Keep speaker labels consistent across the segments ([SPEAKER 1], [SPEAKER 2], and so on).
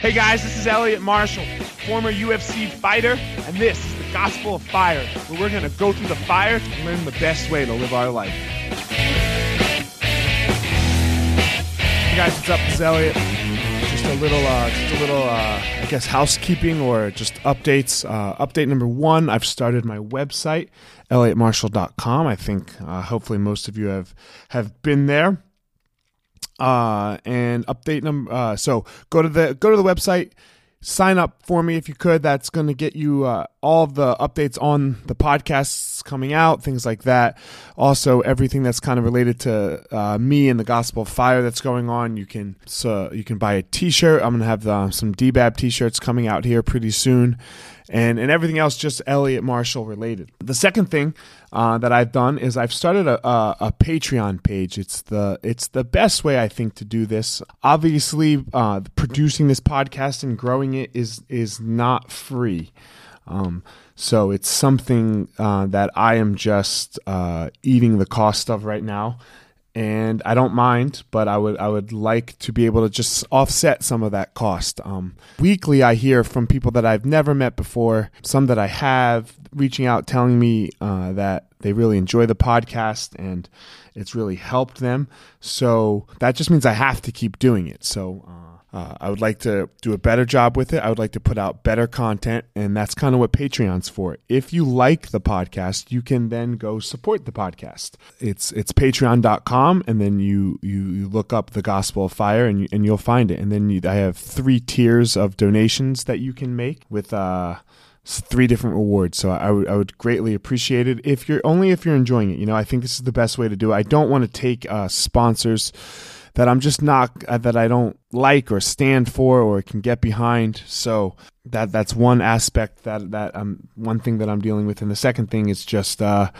[SPEAKER 1] Hey guys, this is Elliot Marshall, former UFC fighter, and this is the Gospel of Fire, where we're going to go through the fire to learn the best way to live our life. Hey guys, what's up? This is Elliot. Just a little, uh, just a little, uh, I guess, housekeeping or just updates. Uh, update number one: I've started my website, elliottmarshall.com. I think, uh, hopefully, most of you have have been there uh, and update number. Uh, so go to the go to the website, sign up for me if you could. That's going to get you uh, all the updates on the podcasts coming out, things like that. Also, everything that's kind of related to uh, me and the Gospel of Fire that's going on. You can so you can buy a T-shirt. I'm going to have the, some DBAB T-shirts coming out here pretty soon and and everything else just Elliot Marshall related. The second thing uh, that I've done is I've started a, a, a, Patreon page. It's the it's the best way I think to do this. Obviously, uh, producing this podcast and growing it is is not free. Um, so it's something uh, that I am just uh, eating the cost of right now and I don't mind, but I would I would like to be able to just offset some of that cost. Um, weekly, I hear from people that I've never met before, some that I have, reaching out, telling me uh, that they really enjoy the podcast and it's really helped them. So that just means I have to keep doing it. So. Uh, uh, I would like to do a better job with it. I would like to put out better content, and that's kind of what Patreon's for. If you like the podcast, you can then go support the podcast. It's it's patreon.com, and then you, you, you look up the Gospel of Fire, and, you, and you'll find it. And then you, I have three tiers of donations that you can make with uh, three different rewards. So I would I would greatly appreciate it if you're only if you're enjoying it. You know, I think this is the best way to do it. I don't want to take uh, sponsors that I'm just not uh, that I don't like or stand for or can get behind. So that that's one aspect that that I'm one thing that I'm dealing with, and the second thing is just uh,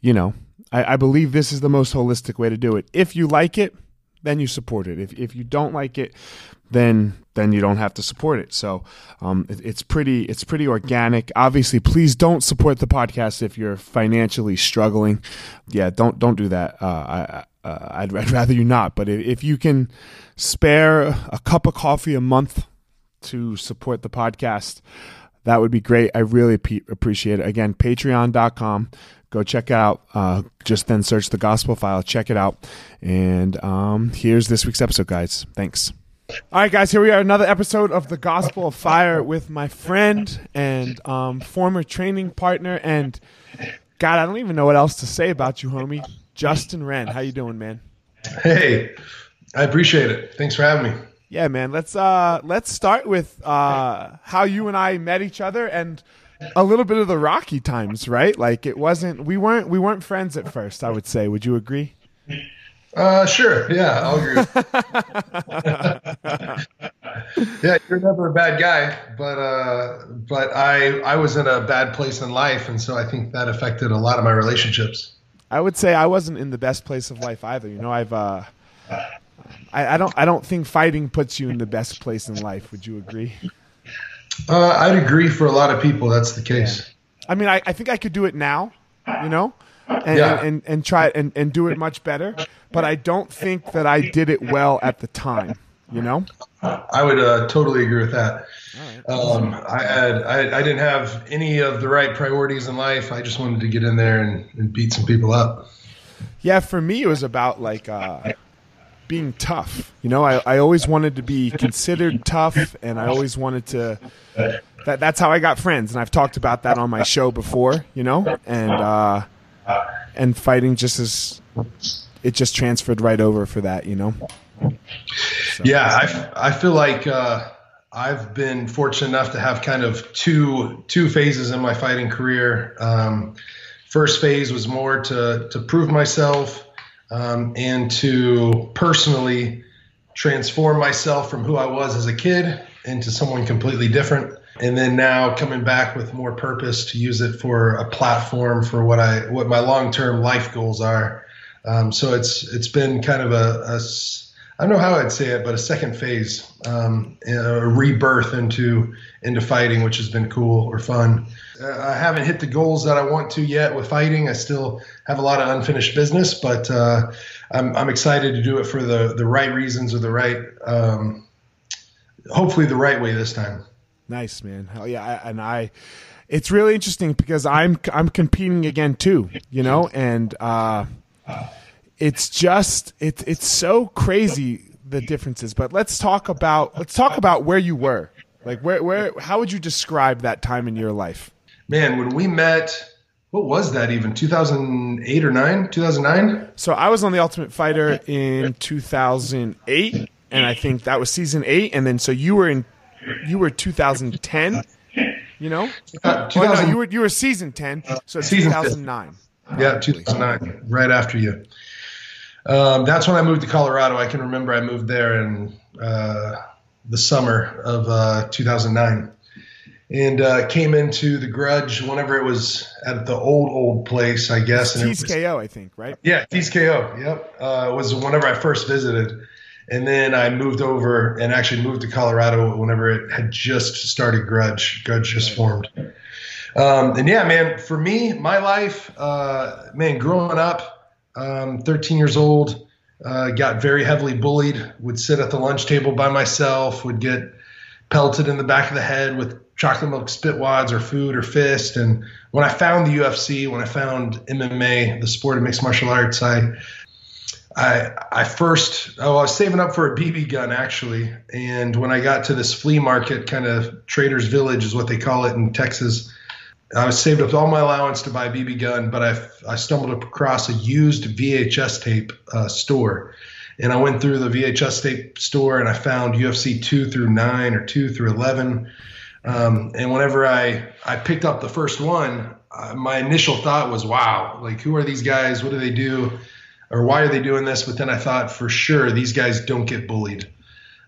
[SPEAKER 1] you know I, I believe this is the most holistic way to do it. If you like it, then you support it. If if you don't like it, then then you don't have to support it. So um, it, it's pretty it's pretty organic. Obviously, please don't support the podcast if you're financially struggling. Yeah, don't don't do that. Uh, I, uh, I'd, I'd, rather you not. But if, if, you can spare a cup of coffee a month to support the podcast, that would be great. I really appreciate it. Again, patreon.com. Go check it out. Uh, just then search the gospel file. Check it out. And um, here's this week's episode, guys. Thanks. All right, guys, here we are, another episode of the Gospel of Fire with my friend and um, former training partner. And God, I don't even know what else to say about you, homie. Justin Wren. How you doing, man?
[SPEAKER 2] Hey, I appreciate it. Thanks for having me.
[SPEAKER 1] Yeah, man. Let's uh let's start with uh how you and I met each other and a little bit of the rocky times, right? Like it wasn't we weren't we weren't friends at first, I would say. Would you agree?
[SPEAKER 2] Uh sure. Yeah, I'll agree. yeah, you're never a bad guy, but uh but I I was in a bad place in life and so I think that affected a lot of my relationships.
[SPEAKER 1] I would say I wasn't in the best place of life either. You know, I've uh, I, I don't I don't think fighting puts you in the best place in life. Would you agree?
[SPEAKER 2] Uh, I'd agree for a lot of people. That's the case.
[SPEAKER 1] Yeah. I mean, I, I think I could do it now. You know, and, yeah. and, and, and try and, and do it much better. But I don't think that I did it well at the time. You know.
[SPEAKER 2] I would uh, totally agree with that. Um, I had I, I, didn't have any of the right priorities in life. I just wanted to get in there and, and beat some people up.
[SPEAKER 1] Yeah, for me it was about like uh, being tough. You know, I, I always wanted to be considered tough, and I always wanted to. That that's how I got friends, and I've talked about that on my show before. You know, and uh, and fighting just as it just transferred right over for that. You know.
[SPEAKER 2] So. Yeah, I, I feel like uh, I've been fortunate enough to have kind of two two phases in my fighting career. Um, first phase was more to to prove myself um, and to personally transform myself from who I was as a kid into someone completely different. And then now coming back with more purpose to use it for a platform for what I what my long term life goals are. Um, so it's it's been kind of a, a I don't know how I'd say it, but a second phase, um, a rebirth into into fighting, which has been cool or fun. Uh, I haven't hit the goals that I want to yet with fighting. I still have a lot of unfinished business, but uh, I'm, I'm excited to do it for the the right reasons or the right um, hopefully the right way this time.
[SPEAKER 1] Nice, man. Yeah. I, and I, it's really interesting because I'm, I'm competing again too, you know, and, uh, it's just, it's, it's so crazy the differences, but let's talk about, let's talk about where you were. Like where, where, how would you describe that time in your life?
[SPEAKER 2] Man, when we met, what was that even? 2008 or 9 2009
[SPEAKER 1] so i was on the ultimate fighter in 2008 and i think that was season 8 and then so you were in you were 2010 you know? Uh, oh, no, you were you were season 10 so season 2009
[SPEAKER 2] yeah 2009 right after you um, that's when i moved to colorado i can remember i moved there in uh, the summer of uh, 2009 and uh, came into the Grudge whenever it was at the old old place, I guess.
[SPEAKER 1] And KO, I think, right?
[SPEAKER 2] Yeah, Tees KO. Yep, uh, it was whenever I first visited, and then I moved over and actually moved to Colorado whenever it had just started. Grudge, Grudge just formed. Um, and yeah, man, for me, my life, uh, man, growing up, um, 13 years old, uh, got very heavily bullied. Would sit at the lunch table by myself. Would get pelted in the back of the head with chocolate milk spit wads or food or fist. And when I found the UFC, when I found MMA, the sport of mixed martial arts, I I I first oh I was saving up for a BB gun actually, and when I got to this flea market, kind of Traders Village is what they call it in Texas. I saved up all my allowance to buy a BB gun, but I, I stumbled across a used VHS tape uh, store, and I went through the VHS tape store and I found UFC two through nine or two through eleven, um, and whenever I I picked up the first one, uh, my initial thought was, "Wow, like who are these guys? What do they do, or why are they doing this?" But then I thought, for sure, these guys don't get bullied.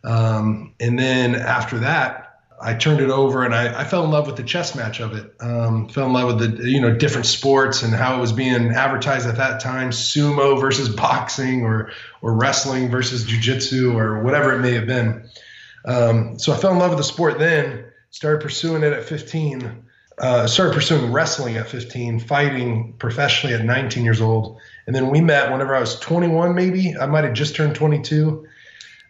[SPEAKER 2] Um, and then after that, I turned it over and I, I fell in love with the chess match of it. Um, fell in love with the you know different sports and how it was being advertised at that time: sumo versus boxing, or or wrestling versus jujitsu, or whatever it may have been. Um, so I fell in love with the sport then started pursuing it at 15. Uh, started pursuing wrestling at 15, fighting professionally at 19 years old. And then we met whenever I was 21, maybe. I might have just turned 22.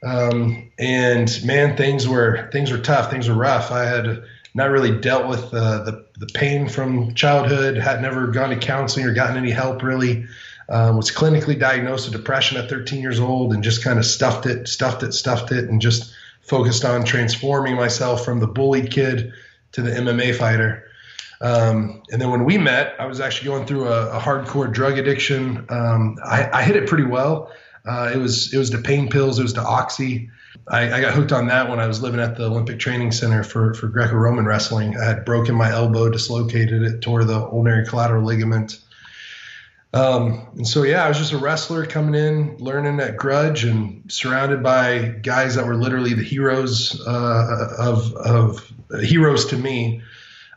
[SPEAKER 2] Um, and man, things were things were tough. Things were rough. I had not really dealt with uh, the the pain from childhood. Had never gone to counseling or gotten any help really. Um, was clinically diagnosed with depression at 13 years old and just kind of stuffed it, stuffed it, stuffed it, and just focused on transforming myself from the bullied kid to the MMA fighter. Um, and then when we met, I was actually going through a, a hardcore drug addiction. Um, I, I, hit it pretty well. Uh, it was it was the pain pills. It was the oxy. I, I, got hooked on that when I was living at the Olympic Training Center for for Greco-Roman wrestling. I had broken my elbow, dislocated it, tore the ulnar collateral ligament. Um, and so, yeah, I was just a wrestler coming in, learning at Grudge, and surrounded by guys that were literally the heroes uh, of, of heroes to me.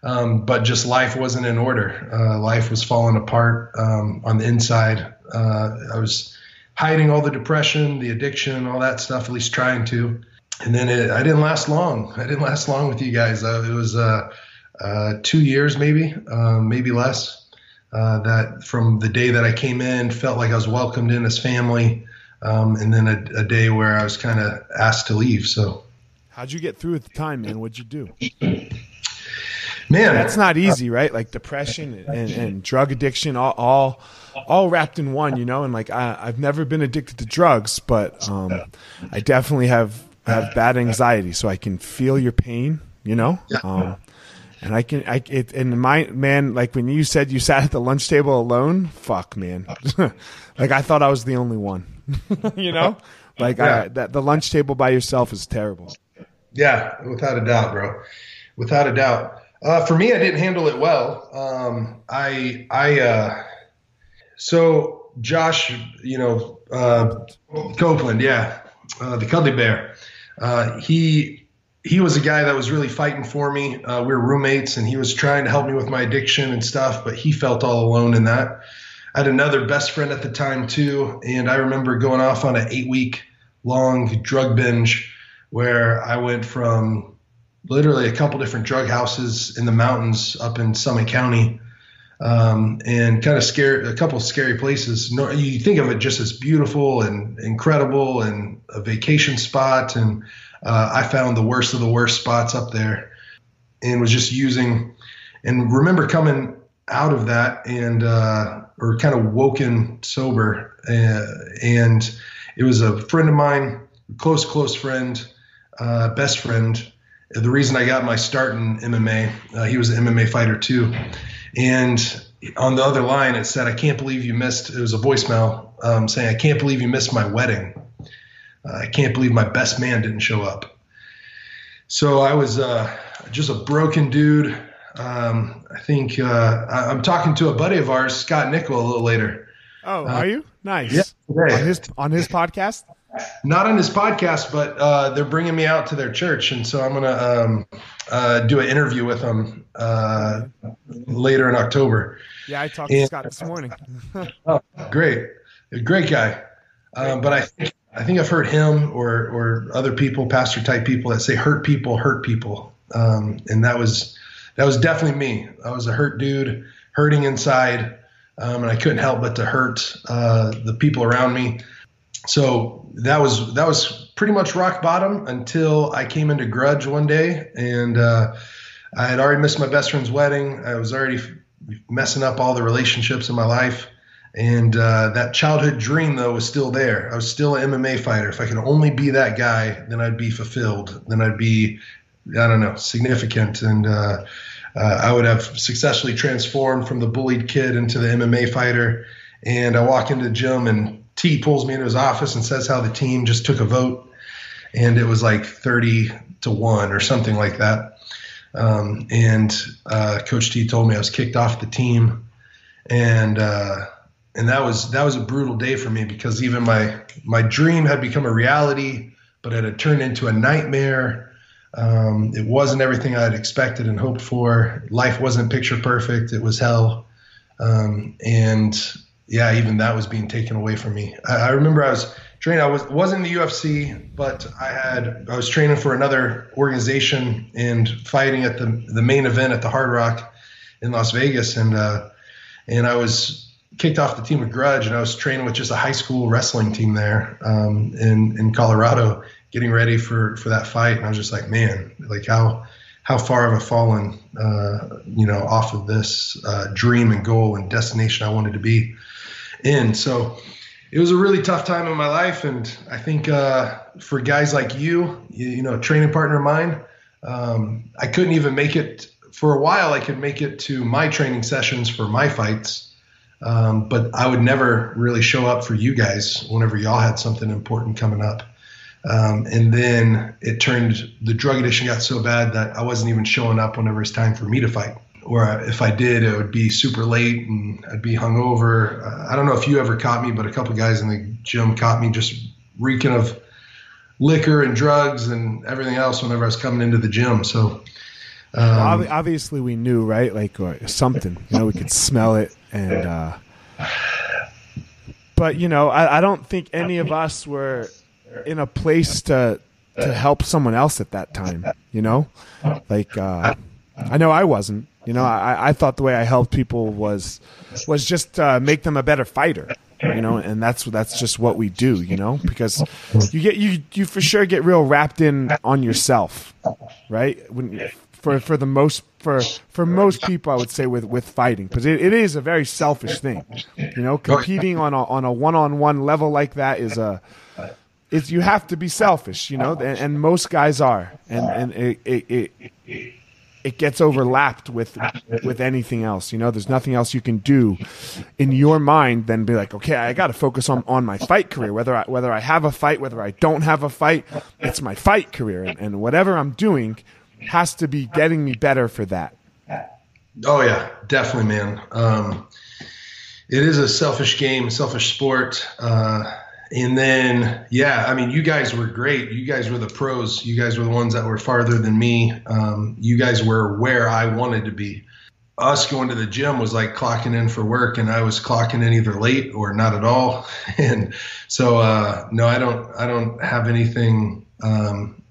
[SPEAKER 2] Um, but just life wasn't in order. Uh, life was falling apart um, on the inside. Uh, I was hiding all the depression, the addiction, all that stuff, at least trying to. And then it, I didn't last long. I didn't last long with you guys. Uh, it was uh, uh, two years, maybe, um, maybe less. Uh, that from the day that I came in, felt like I was welcomed in as family, um, and then a, a, day where I was kind of asked to leave. So,
[SPEAKER 1] how'd you get through at the time, man? What'd you do?
[SPEAKER 2] Man,
[SPEAKER 1] that's not easy, right? Like depression and, and drug addiction, all, all, all wrapped in one, you know. And like I, have never been addicted to drugs, but um, I definitely have have bad anxiety, so I can feel your pain, you know. Um, and I can, I it, and my man, like when you said you sat at the lunch table alone, fuck, man. like I thought I was the only one. you know, like yeah. I, that the lunch table by yourself is terrible.
[SPEAKER 2] Yeah, without a doubt, bro. Without a doubt. Uh, for me, I didn't handle it well. Um, I, I, uh, so Josh, you know, uh, Copeland, yeah, uh, the Cuddly Bear. Uh, he he was a guy that was really fighting for me. Uh, we were roommates, and he was trying to help me with my addiction and stuff, but he felt all alone in that. I had another best friend at the time too, and I remember going off on an eight-week long drug binge where I went from literally a couple different drug houses in the mountains up in Summit County, um, and kind of scared a couple scary places. You think of it just as beautiful and incredible and a vacation spot and uh, I found the worst of the worst spots up there, and was just using. And remember coming out of that and uh, or kind of woken sober, uh, and it was a friend of mine, close close friend, uh, best friend. The reason I got my start in MMA, uh, he was an MMA fighter too, and on the other line it said, "I can't believe you missed." It was a voicemail um, saying, "I can't believe you missed my wedding. Uh, I can't believe my best man didn't show up." So I was uh, just a broken dude. Um, I think uh, I, am talking to a buddy of ours, Scott Nickel, a little later.
[SPEAKER 1] Oh, are you? Nice. Yeah, on his on his podcast.
[SPEAKER 2] Not on his podcast, but uh, they're bringing me out to their church, and so I'm gonna um, uh, do an interview with them uh, later in October.
[SPEAKER 1] Yeah, I talked and, to Scott this morning.
[SPEAKER 2] oh, great, a great guy. Um, but I think I think I've heard him or or other people, pastor type people that say hurt people hurt people, um, and that was that was definitely me. I was a hurt dude, hurting inside, um, and I couldn't help but to hurt uh, the people around me. So that was that was pretty much rock bottom until I came into Grudge one day, and uh, I had already missed my best friend's wedding. I was already messing up all the relationships in my life. And uh, that childhood dream, though, was still there. I was still an MMA fighter. If I could only be that guy, then I'd be fulfilled. Then I'd be, I don't know, significant. And uh, uh, I would have successfully transformed from the bullied kid into the MMA fighter. And I walk into the gym, and T pulls me into his office and says how the team just took a vote. And it was like 30 to 1 or something like that. Um, and uh, Coach T told me I was kicked off the team. And, uh, and that was that was a brutal day for me because even my my dream had become a reality, but it had turned into a nightmare. Um, it wasn't everything I had expected and hoped for. Life wasn't picture perfect. It was hell, um, and yeah, even that was being taken away from me. I, I remember I was training. I was wasn't in the UFC, but I had I was training for another organization and fighting at the the main event at the Hard Rock in Las Vegas, and uh, and I was kicked off the team with Grudge, and I was training with just a high school wrestling team there um, in in Colorado, getting ready for for that fight. And I was just like, man, like how how far have I fallen, uh, you know, off of this uh, dream and goal and destination I wanted to be in. So it was a really tough time in my life, and I think uh, for guys like you, you, you know, training partner of mine, um, I couldn't even make it for a while. I could make it to my training sessions for my fights um, but I would never really show up for you guys whenever y'all had something important coming up. Um, and then it turned, the drug addiction got so bad that I wasn't even showing up whenever it's time for me to fight. Or if I did, it would be super late and I'd be hungover. Uh, I don't know if you ever caught me, but a couple guys in the gym caught me just reeking of liquor and drugs and everything else whenever I was coming into the gym. So,
[SPEAKER 1] um, obviously, we knew, right? Like or something. You know, we could smell it, and uh, but you know, I, I don't think any of us were in a place to to help someone else at that time. You know, like uh, I know I wasn't. You know, I, I thought the way I helped people was was just uh, make them a better fighter. You know, and that's that's just what we do. You know, because you get you you for sure get real wrapped in on yourself, right? When for for the most for for most people, I would say with with fighting because it, it is a very selfish thing. You know, competing on a on a one on one level like that is a is you have to be selfish. You know, and, and most guys are, and and it, it, it it gets overlapped with with anything else. You know, there's nothing else you can do in your mind than be like, okay, I got to focus on, on my fight career. Whether I whether I have a fight, whether I don't have a fight, it's my fight career, and, and whatever I'm doing, has to be getting me better for that.
[SPEAKER 2] Oh yeah, definitely, man. Um, it is a selfish game, selfish sport. Uh, and then, yeah, I mean, you guys were great. You guys were the pros. You guys were the ones that were farther than me. Um, you guys were where I wanted to be. Us going to the gym was like clocking in for work, and I was clocking in either late or not at all. And so, uh, no, I don't. I don't have anything um,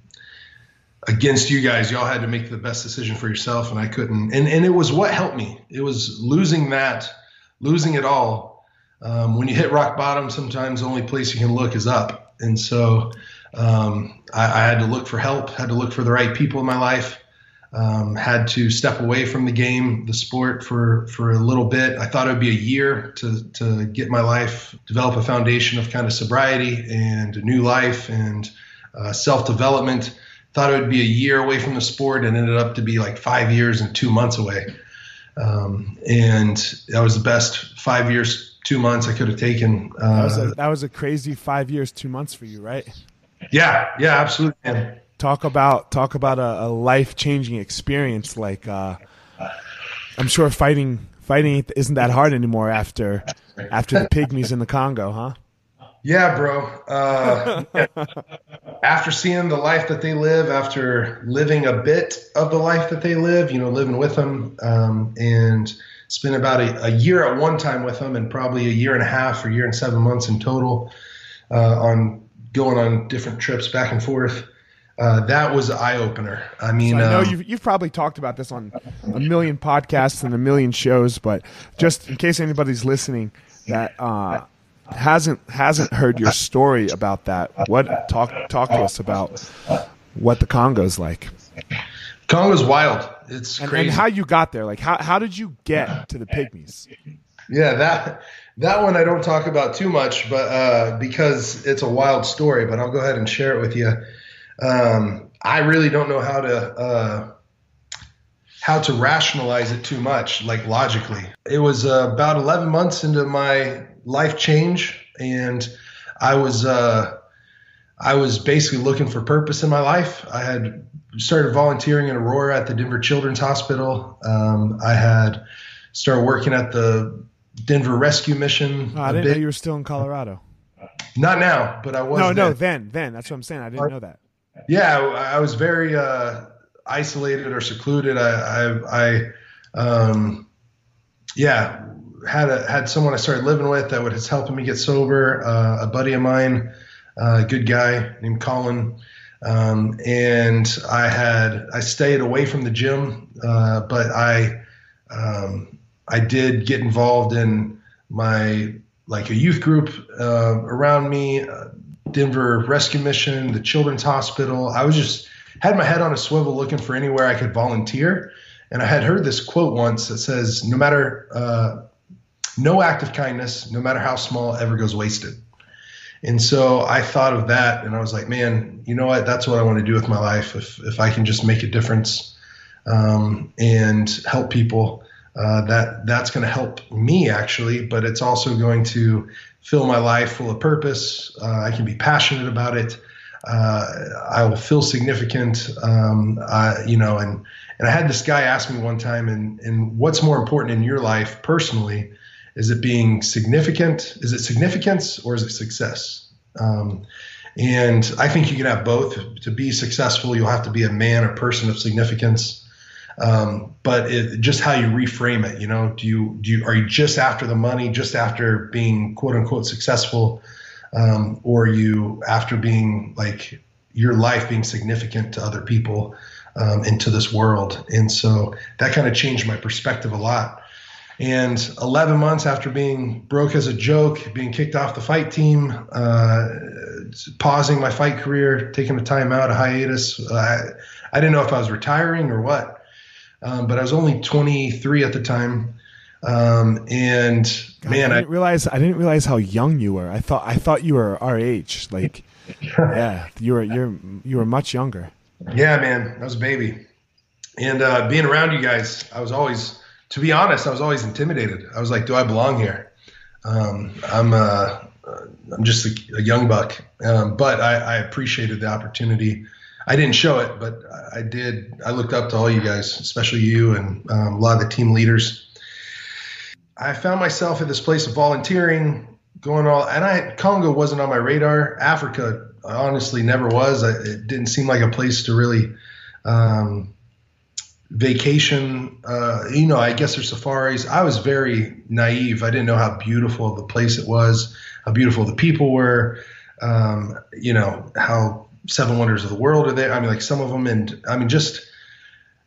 [SPEAKER 2] against you guys. Y'all had to make the best decision for yourself, and I couldn't. And and it was what helped me. It was losing that, losing it all. Um, when you hit rock bottom, sometimes the only place you can look is up. And so Um, I, I, had to look for help, had to look for the right people in my life, um, had to step away from the game, the sport for, for a little bit. I thought it would be a year to, to get my life, develop a foundation of kind of sobriety and a new life and uh, self development. Thought it would be a year away from the sport and ended up to be like five years and two months away. Um, and that was the best five years, two months I could have taken.
[SPEAKER 1] Uh, that, was a, that was a crazy five years, two months for you, right?
[SPEAKER 2] Yeah, yeah, absolutely. Man.
[SPEAKER 1] Talk about talk about a, a life changing experience. Like uh, I'm sure fighting fighting isn't that hard anymore after after the pygmies in the Congo, huh?
[SPEAKER 2] Yeah, bro. Uh, after seeing the life that they live, after living a bit of the life that they live, you know, living with them, um, and spent about a, a, year at one time with them, and probably a year and a half or year and seven months in total uh, on going on different trips back and forth. Uh, that was an eye opener. I mean, so
[SPEAKER 1] I know um, you've, you've probably talked about this on a million podcasts and a million shows, but just in case anybody's listening that uh, hasn't hasn't heard your story about that. What talk talk to us about what the Congo's like?
[SPEAKER 2] Congo's wild. It's
[SPEAKER 1] and,
[SPEAKER 2] crazy.
[SPEAKER 1] And how you got there? Like how how did you get to the pygmies?
[SPEAKER 2] Yeah, that that one I don't talk about too much, but uh, because it's a wild story. But I'll go ahead and share it with you. Um, I really don't know how to uh, how to rationalize it too much, like logically. It was uh, about 11 months into my life change, and I was uh, I was basically looking for purpose in my life. I had started volunteering in Aurora at the Denver Children's Hospital. Um, I had started working at the Denver Rescue Mission.
[SPEAKER 1] Oh, I didn't bit. know you were still in Colorado.
[SPEAKER 2] Not now, but I was.
[SPEAKER 1] No, no, then, then. That's what I'm saying. I didn't know that.
[SPEAKER 2] Yeah, I was very uh, isolated or secluded. I, I, I um, yeah, had a, had someone I started living with that was helping me get sober. Uh, a buddy of mine, uh, a good guy named Colin, um, and I had I stayed away from the gym, uh, but I um, I did get involved in my like a youth group uh, around me, uh, Denver Rescue Mission, the Children's Hospital. I was just had my head on a swivel looking for anywhere I could volunteer. And I had heard this quote once that says, "No matter uh, no act of kindness, no matter how small, ever goes wasted. And so I thought of that and I was like, man, you know what? That's what I want to do with my life. If, if I can just make a difference um, and help people, uh, that that's going to help me actually, but it's also going to fill my life full of purpose. Uh, I can be passionate about it. Uh, I will feel significant, um, you know, and, and I had this guy ask me one time, and, and what's more important in your life personally? Is it being significant? Is it significance or is it success? Um, and I think you can have both. To be successful, you'll have to be a man or person of significance. Um, but it, just how you reframe it, you know, do you do you are you just after the money, just after being quote unquote successful, um, or you after being like your life being significant to other people um, and to this world? And so that kind of changed my perspective a lot. And 11 months after being broke as a joke, being kicked off the fight team, uh, pausing my fight career, taking a time out, a hiatus, I, I didn't know if I was retiring or what. Um, but I was only 23 at the time. Um, and God, man,
[SPEAKER 1] I didn't I, realize I didn't realize how young you were. I thought I thought you were our age. Like, yeah, you were you're you were much younger.
[SPEAKER 2] Yeah, man, I was a baby. And uh, being around you guys, I was always to be honest, I was always intimidated. I was like, do I belong here? Um, I'm uh, I'm just a, a young buck, um, but I, I, appreciated the opportunity. I didn't show it, but I did. I looked up to all you guys, especially you and um, a lot of the team leaders. I found myself at this place of volunteering, going all, and I Congo wasn't on my radar. Africa, honestly, never was. I, it didn't seem like a place to really um, vacation. Uh, you know, I guess there's safaris. I was very naive. I didn't know how beautiful the place it was, how beautiful the people were. Um, you know how seven wonders of the world are there. I mean, like some of them, and I mean, just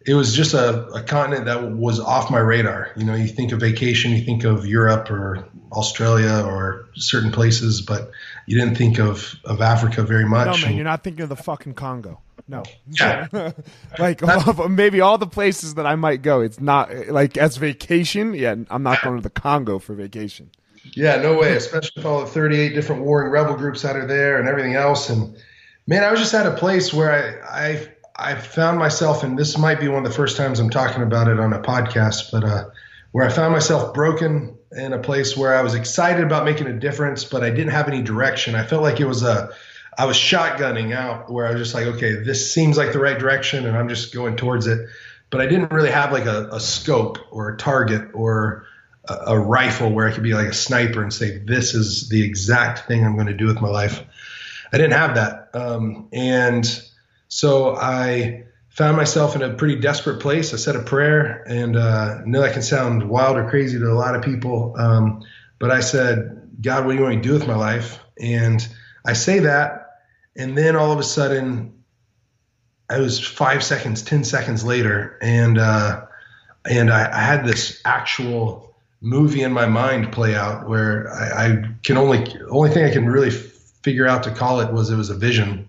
[SPEAKER 2] it was just a, a continent that was off my radar. You know, you think of vacation, you think of Europe or Australia or certain places, but you didn't think of, of Africa very much.
[SPEAKER 1] No, man, you're not thinking of the fucking Congo. No. Yeah. like maybe all the places that I might go, it's not like as vacation. Yeah, I'm not going to the Congo for vacation.
[SPEAKER 2] Yeah, no way. Especially with all the 38 different warring rebel groups that are there and everything else. And man, I was just at a place where I I I found myself, and this might be one of the first times I'm talking about it on a podcast, but uh, where I found myself broken in a place where I was excited about making a difference, but I didn't have any direction. I felt like it was a I was shotgunning out where I was just like, okay, this seems like the right direction, and I'm just going towards it. But I didn't really have like a, a scope or a target or a, a rifle where I could be like a sniper and say, this is the exact thing I'm going to do with my life. I didn't have that. Um, and so I found myself in a pretty desperate place. I said a prayer, and uh, I know that can sound wild or crazy to a lot of people, um, but I said, God, what do you want me to do with my life? And I say that, and then all of a sudden, I was five seconds, ten seconds later, and uh, and I, I, had this actual movie in my mind play out where I, I can only only thing I can really figure out to call it was it was a vision.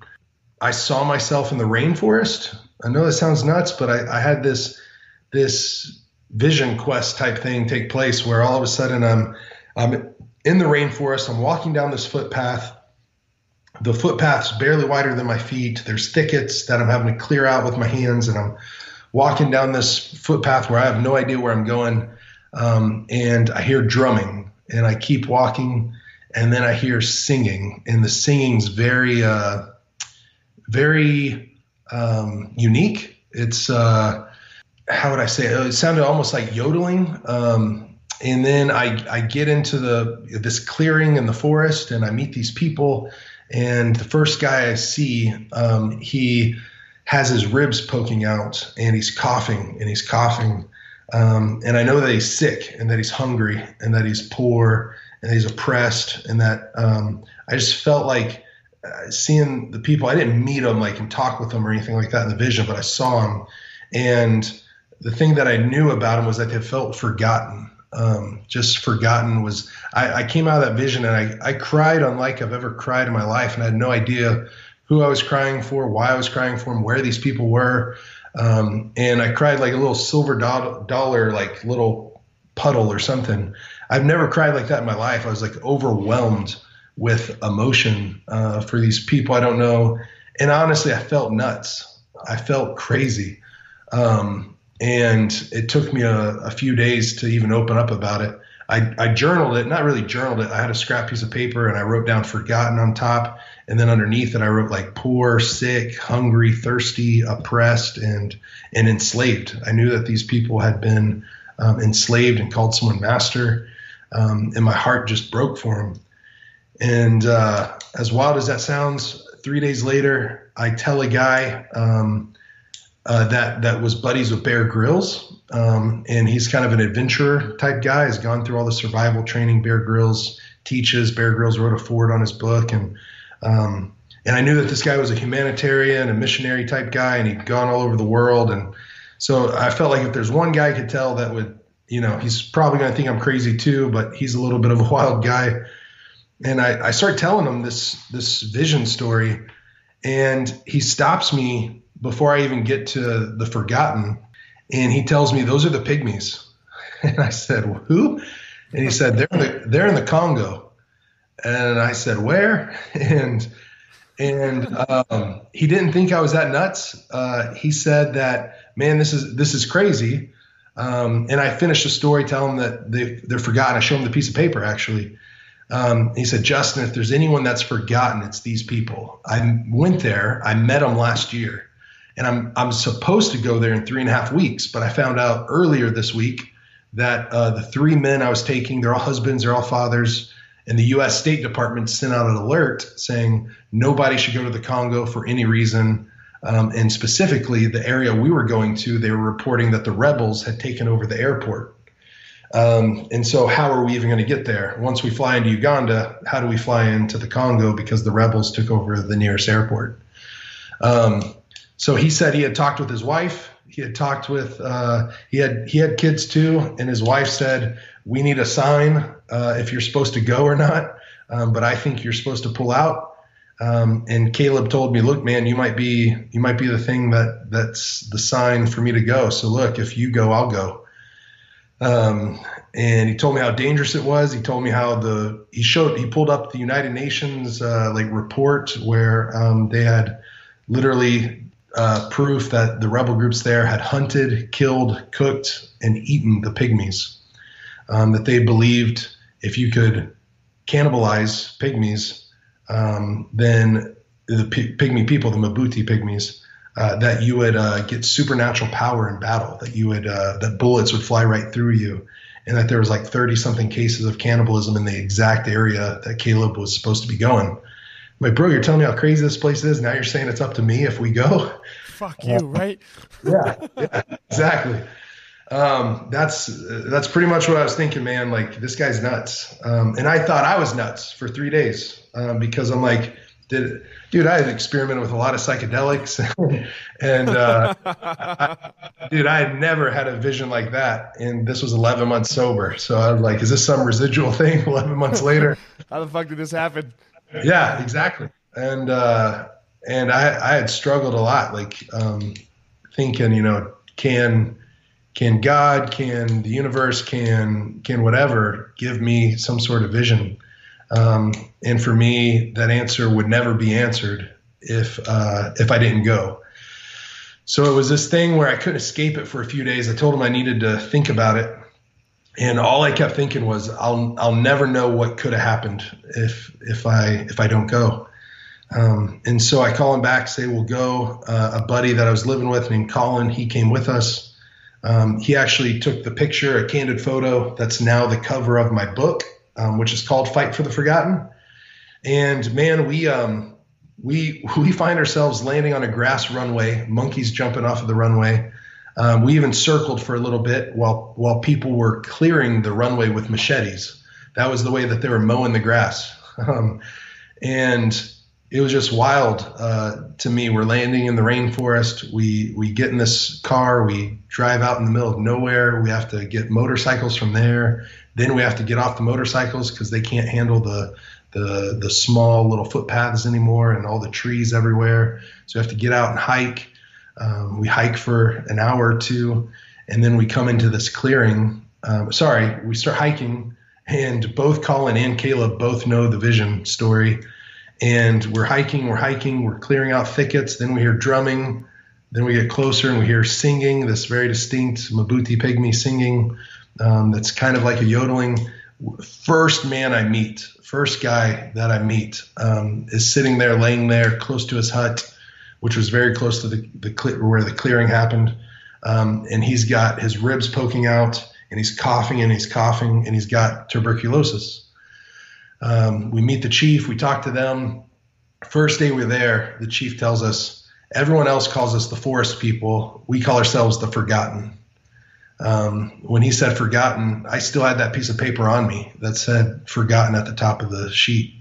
[SPEAKER 2] I saw myself in the rainforest. I know that sounds nuts, but I, I had this this vision quest type thing take place where all of a sudden I'm I'm in the rainforest. I'm walking down this footpath. The footpath's barely wider than my feet. There's thickets that I'm having to clear out with my hands, and I'm walking down this footpath where I have no idea where I'm going. Um, and I hear drumming, and I keep walking, and then I hear singing, and the singing's very, uh, very um, unique. It's uh, how would I say it? It sounded almost like yodeling. Um, and then I, I get into the this clearing in the forest, and I meet these people. And the first guy I see, um, he has his ribs poking out, and he's coughing, and he's coughing. Um, and I know that he's sick, and that he's hungry, and that he's poor, and he's oppressed and that um, I just felt like uh, seeing the people. I didn't meet them like and talk with them or anything like that in the vision, but I saw them, and the thing that I knew about them was that they felt forgotten. Um, just forgotten was I, I, came out of that vision and I, I cried unlike I've ever cried in my life, and I had no idea who I was crying for, why I was crying for, them, where these people were. Um, and I cried like a little silver do- dollar, like little puddle or something. I've never cried like that in my life. I was like overwhelmed with emotion uh, for these people I don't know. And honestly, I felt nuts. I felt crazy. Um, and it took me a, a, few days to even open up about it. I, I journaled it, not really journaled it. I had a scrap piece of paper and I wrote down forgotten on top. And then underneath it, I wrote like poor, sick, hungry, thirsty, oppressed, and, and enslaved. I knew that these people had been um, enslaved and called someone master um, and my heart just broke for him. And uh, as wild as that sounds, three days later, I tell a guy um, uh, that that was buddies with Bear Grylls, um, and he's kind of an adventurer type guy. Has gone through all the survival training Bear Grylls teaches. Bear Grylls wrote a forward on his book, and um, and I knew that this guy was a humanitarian, a missionary type guy, and he'd gone all over the world. And so I felt like if there's one guy I could tell that would you know, he's probably going to think I'm crazy too, but he's a little bit of a wild guy. And I, I start telling him this this vision story, and he stops me before I even get to the forgotten, and he tells me those are the pygmies. And I said, who? And he said they're in the, they're in the Congo. And I said where? And and um, he didn't think I was that nuts. Uh, he said that man, this is this is crazy. Um, and I finished the story, tell them that they, they're forgotten. I show him the piece of paper actually. Um, he said, Justin, if there's anyone that's forgotten, it's these people. I went there, I met them last year, and I'm I'm supposed to go there in three and a half weeks, but I found out earlier this week that uh, the three men I was taking, they're all husbands, they're all fathers, and the U.S. State Department sent out an alert saying nobody should go to the Congo for any reason. Um, and specifically, the area we were going to, they were reporting that the rebels had taken over the airport. Um, and so, how are we even going to get there? Once we fly into Uganda, how do we fly into the Congo because the rebels took over the nearest airport? Um, so he said he had talked with his wife. He had talked with uh, he had he had kids too, and his wife said, "We need a sign uh, if you're supposed to go or not." Um, but I think you're supposed to pull out. Um, and Caleb told me, "Look, man, you might be you might be the thing that that's the sign for me to go. So look, if you go, I'll go." Um, and he told me how dangerous it was. He told me how the he showed he pulled up the United Nations uh, like report where um, they had literally uh, proof that the rebel groups there had hunted, killed, cooked, and eaten the pygmies. Um, that they believed if you could cannibalize pygmies, um, then the pygmy people, the Mbuti pygmies, uh, that you would uh, get supernatural power in battle, that you would uh, that bullets would fly right through you, and that there was like 30 something cases of cannibalism in the exact area that Caleb was supposed to be going. I'm like, bro, you're telling me how crazy this place is. Now you're saying it's up to me if we go.
[SPEAKER 1] Fuck you, right?
[SPEAKER 2] yeah, yeah, exactly. Um, that's that's pretty much what I was thinking, man. Like this guy's nuts, um, and I thought I was nuts for three days um, because I'm like, did dude, I had experimented with a lot of psychedelics, and uh, I, dude, I had never had a vision like that, and this was 11 months sober. So I was like, is this some residual thing? 11 months later,
[SPEAKER 1] how the fuck did this happen?
[SPEAKER 2] Yeah, exactly. And uh, and I I had struggled a lot, like um, thinking, you know, can can God, can the universe, can can whatever give me some sort of vision? Um, and for me, that answer would never be answered if uh, if I didn't go. So it was this thing where I couldn't escape it for a few days. I told him I needed to think about it, and all I kept thinking was, "I'll I'll never know what could have happened if if I if I don't go." Um, and so I call him back, say we'll go. Uh, a buddy that I was living with named Colin, he came with us. Um, he actually took the picture, a candid photo that's now the cover of my book um, which is called Fight for the Forgotten. And man, we um, we we find ourselves landing on a grass runway, monkeys jumping off of the runway. Um, we even circled for a little bit while while people were clearing the runway with machetes. That was the way that they were mowing the grass, um, and it was just wild uh, to me. We're landing in the rainforest. We we get in this car. We drive out in the middle of nowhere. We have to get motorcycles from there. Then we have to get off the motorcycles because they can't handle the the the small little footpaths anymore and all the trees everywhere. So we have to get out and hike. Um, we hike for an hour or two, and then we come into this clearing. Um, sorry, we start hiking, and both Colin and Caleb both know the vision story. And we're hiking, we're hiking, we're clearing out thickets. Then we hear drumming. Then we get closer and we hear singing, this very distinct Mbuti pygmy singing um, that's kind of like a yodeling. First man I meet, first guy that I meet, um, is sitting there, laying there close to his hut, which was very close to the, the where the clearing happened. Um, and he's got his ribs poking out, and he's coughing and he's coughing, and he's got tuberculosis. Um, we meet the chief, we talk to them. First day we're there, the chief tells us everyone else calls us the forest people. We call ourselves the forgotten. Um, when he said forgotten, I still had that piece of paper on me that said forgotten at the top of the sheet.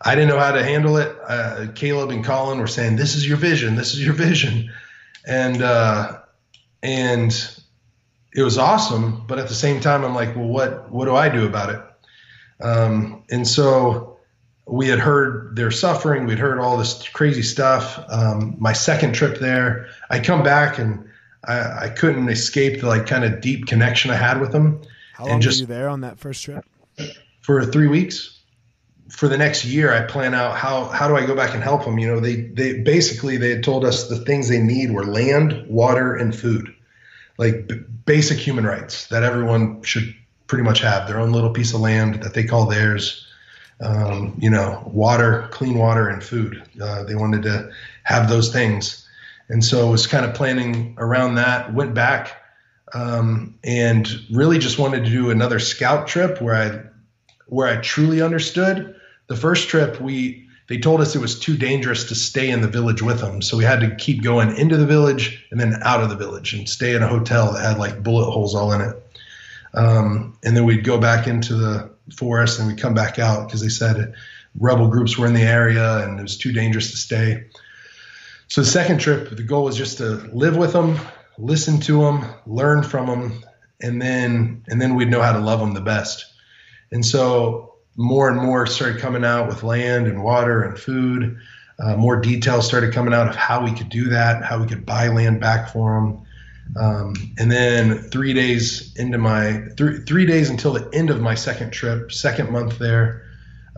[SPEAKER 2] I didn't know how to handle it. Uh, Caleb and Colin were saying, "This is your vision. This is your vision," and uh, and it was awesome. But at the same time, I'm like, "Well, what what do I do about it?" Um, and so we had heard their suffering. We'd heard all this crazy stuff. Um, my second trip there, I come back and I, I couldn't escape the like kind of deep connection I had with them.
[SPEAKER 1] How long just, were you there on that first trip?
[SPEAKER 2] For three weeks. For the next year, I plan out how how do I go back and help them. You know, they they basically they had told us the things they need were land, water, and food, like b- basic human rights that everyone should pretty much have their own little piece of land that they call theirs. Um, you know, water, clean water, and food. Uh, they wanted to have those things and so I was kind of planning around that. Went back um, and really just wanted to do another scout trip where I where I truly understood. The first trip we they told us it was too dangerous to stay in the village with them, so we had to keep going into the village and then out of the village and stay in a hotel that had like bullet holes all in it. Um, and then we'd go back into the forest and we'd come back out because they said rebel groups were in the area and it was too dangerous to stay. So the second trip, the goal was just to live with them, listen to them, learn from them, and then and then we'd know how to love them the best. And so more and more started coming out with land and water and food. Uh, more details started coming out of how we could do that, how we could buy land back for them. Um, and then three days into my three three days until the end of my second trip, second month there,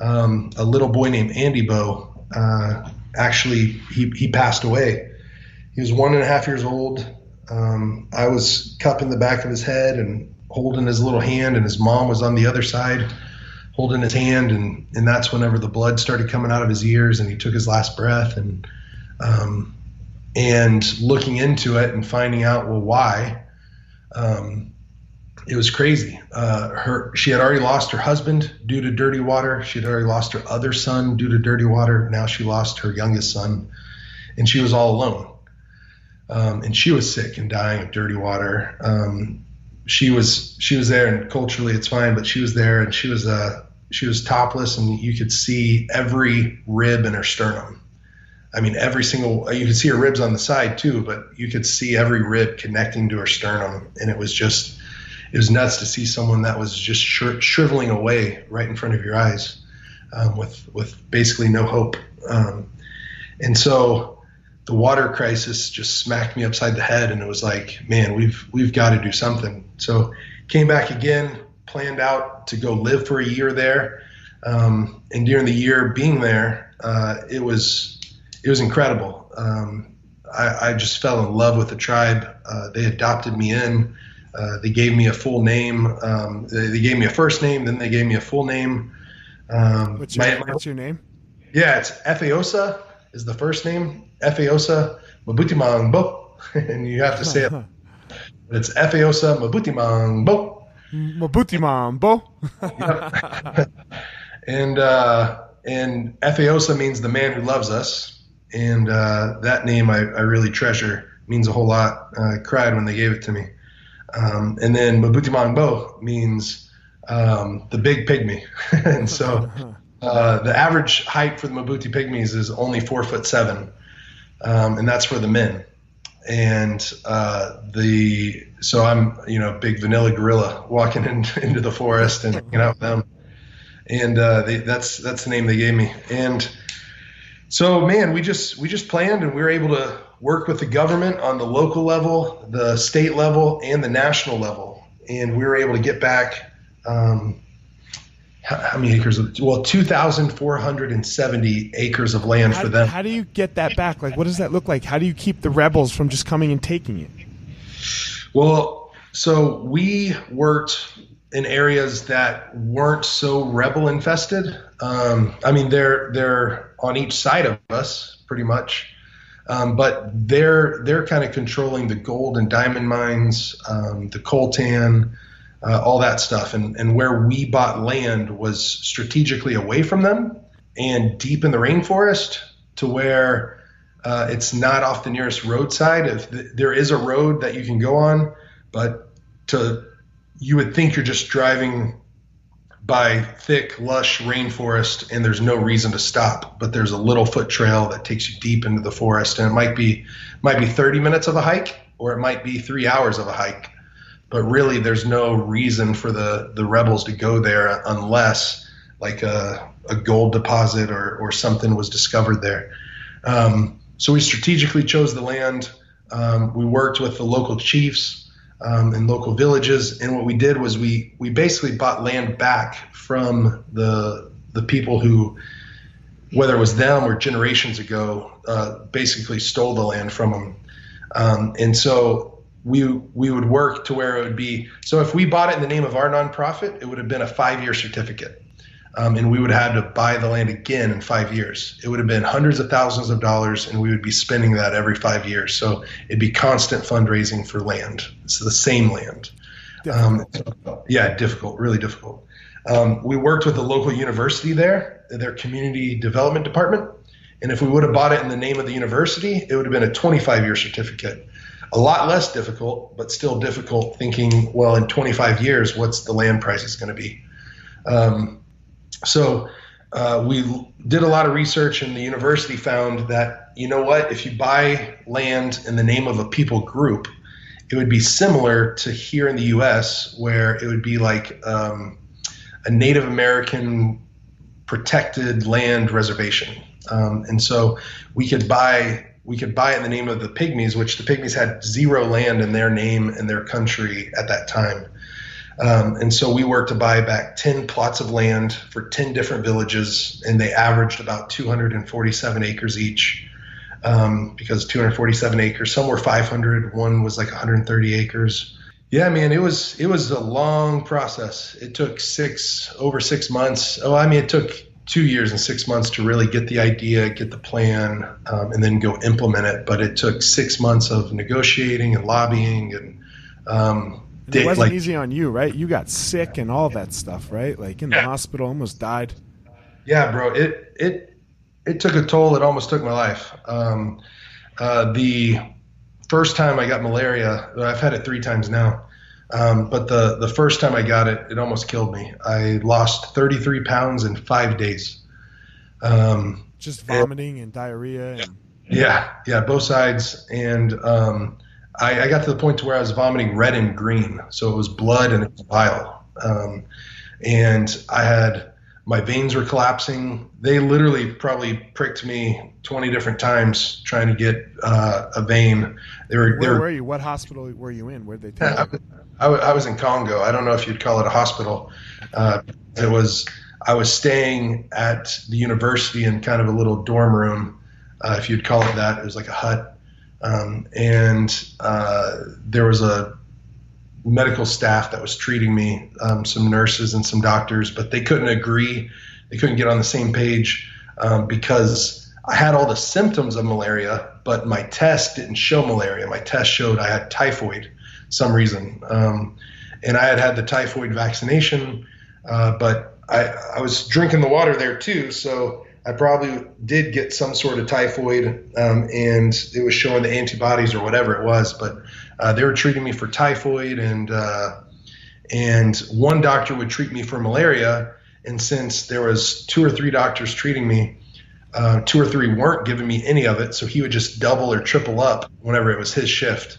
[SPEAKER 2] um, a little boy named Andibo uh, actually he he passed away. He was one and a half years old. Um, I was cupping the back of his head and holding his little hand, and his mom was on the other side holding his hand, and and that's whenever the blood started coming out of his ears, and he took his last breath, and um, and looking into it and finding out well why. Um, it was crazy. Uh, her she had already lost her husband due to dirty water. She had already lost her other son due to dirty water. Now she lost her youngest son, and she was all alone. Um, and she was sick and dying of dirty water. Um, she was she was there, and culturally it's fine, but she was there, and she was uh, she was topless, and you could see every rib in her sternum. I mean, every single you could see her ribs on the side too, but you could see every rib connecting to her sternum, and it was just it was nuts to see someone that was just shriveling away right in front of your eyes, um, with with basically no hope. Um, and so the water crisis just smacked me upside the head, and it was like, man, we've we've got to do something. So came back again, planned out to go live for a year there, um, and during the year being there, uh, it was it was incredible. Um, I, I, just fell in love with the tribe. Uh, they adopted me in. Uh, they gave me a full name. Um, they, they, gave me a first name, then they gave me a full name.
[SPEAKER 1] Um, what's, your, my, what's your name?
[SPEAKER 2] Yeah, it's Efeosa is the first name. Efeosa Mbuti Mangbo, and you have to say it. But it's Efeosa Mbuti Mangbo.
[SPEAKER 1] Mabutimangbo.
[SPEAKER 2] and uh, and Efeosa means the man who loves us, and uh, that name I, I really treasure. Means a whole lot. Uh, I cried when they gave it to me. Um, and then Mbuti Mangbo means um, the big pygmy. and so uh, the average height for the Mbuti pygmies is only four foot seven, um, and that's for the men. And uh, the so I'm you know big vanilla gorilla walking in, into the forest and hanging out with them, and uh, they, that's that's the name they gave me. And so man, we just we just planned and we were able to work with the government on the local level, the state level, and the national level. And we were able to get back um, how, how, many acres? Of, well, 2,470 acres of land
[SPEAKER 1] how,
[SPEAKER 2] for them.
[SPEAKER 1] How do you get that back? Like, what does that look like? How do you keep the rebels from just coming and taking it?
[SPEAKER 2] Well, so we worked in areas that weren't so rebel infested. Um, I mean, they're they're on each side of us pretty much. Um, but they're they're kind of controlling the gold and diamond mines, um, the coltan, uh, all that stuff. And and where we bought land was strategically away from them and deep in the rainforest to where uh, it's not off the nearest roadside. If th- there is a road that you can go on, but to you would think you're just driving by thick, lush rainforest, and there's no reason to stop. But there's a little foot trail that takes you deep into the forest, and it might be might be 30 minutes of a hike, or it might be three hours of a hike. But really, there's no reason for the the rebels to go there unless like a, a gold deposit or or something was discovered there. Um, so we strategically chose the land. Um, we worked with the local chiefs um, in local villages. And what we did was we we basically bought land back from the the people who, whether it was them or generations ago, uh, basically stole the land from them. Um, and so we we would work to where it would be. So if we bought it in the name of our nonprofit, it would have been a five year certificate um, and we would have had to buy the land again in five years. It would have been hundreds of thousands of dollars, and we would be spending that every five years. So it'd be constant fundraising for land. It's the same land. Um, yeah, difficult, really difficult. Um, we worked with the local university there, their community development department, and if we would have bought it in the name of the university, it would have been a 25 year certificate. A lot less difficult, but still difficult thinking, well, in 25 years, what's the land price is going to be? Um, so uh, we did a lot of research, and the university found that you know what, if you buy land in the name of a people group, it would be similar to here in the U.S., where it would be like um, a Native American protected land reservation, um, and so we could buy we could buy in the name of the Pygmies, which the Pygmies had zero land in their name and their country at that time. Um, and so we worked to buy back 10 plots of land for 10 different villages, and they averaged about 247 acres each. Um, because 247 acres, some were 500, one was like 130 acres. Yeah, man, it was it was a long process. It took six over six months. Oh, I mean, it took two years and six months to really get the idea, get the plan, um, and then go implement it. But it took six months of negotiating and lobbying and um,
[SPEAKER 1] it wasn't like, easy on you, right? You got sick and all that stuff, right? Like in the hospital, almost died.
[SPEAKER 2] Yeah, bro. It it it took a toll. It almost took my life. Um, uh, the first time I got malaria, I've had it three times now. Um, but the the first time I got it, it almost killed me. I lost 33 pounds in five days.
[SPEAKER 1] Um, Just vomiting and diarrhea. And-
[SPEAKER 2] yeah, yeah, both sides, and um, I, I, got to the point to where I was vomiting red and green, so it was blood and it was bile. Um, and I had my veins were collapsing. They literally probably pricked me 20 different times trying to get uh, a vein.
[SPEAKER 1] They were. Where they were, were you? What hospital were you in? Where did they?
[SPEAKER 2] I, I, I, was in Congo. I don't know if you'd call it a hospital. Uh, it was. I was staying at the university in kind of a little dorm room, uh, if you'd call it that. It was like a hut um, and uh, there was a medical staff that was treating me, um, some nurses and some doctors, but they couldn't agree. They couldn't get on the same page um, because I had all the symptoms of malaria, but my test didn't show malaria. My test showed I had typhoid, some reason, um, and I had had the typhoid vaccination, uh, but I, I was drinking the water there too, so I probably did get some sort of typhoid, um, and it was showing the antibodies or whatever it was. But uh, they were treating me for typhoid, and uh, and one doctor would treat me for malaria. And since there was two or three doctors treating me, uh, two or three weren't giving me any of it, so he would just double or triple up whenever it was his shift.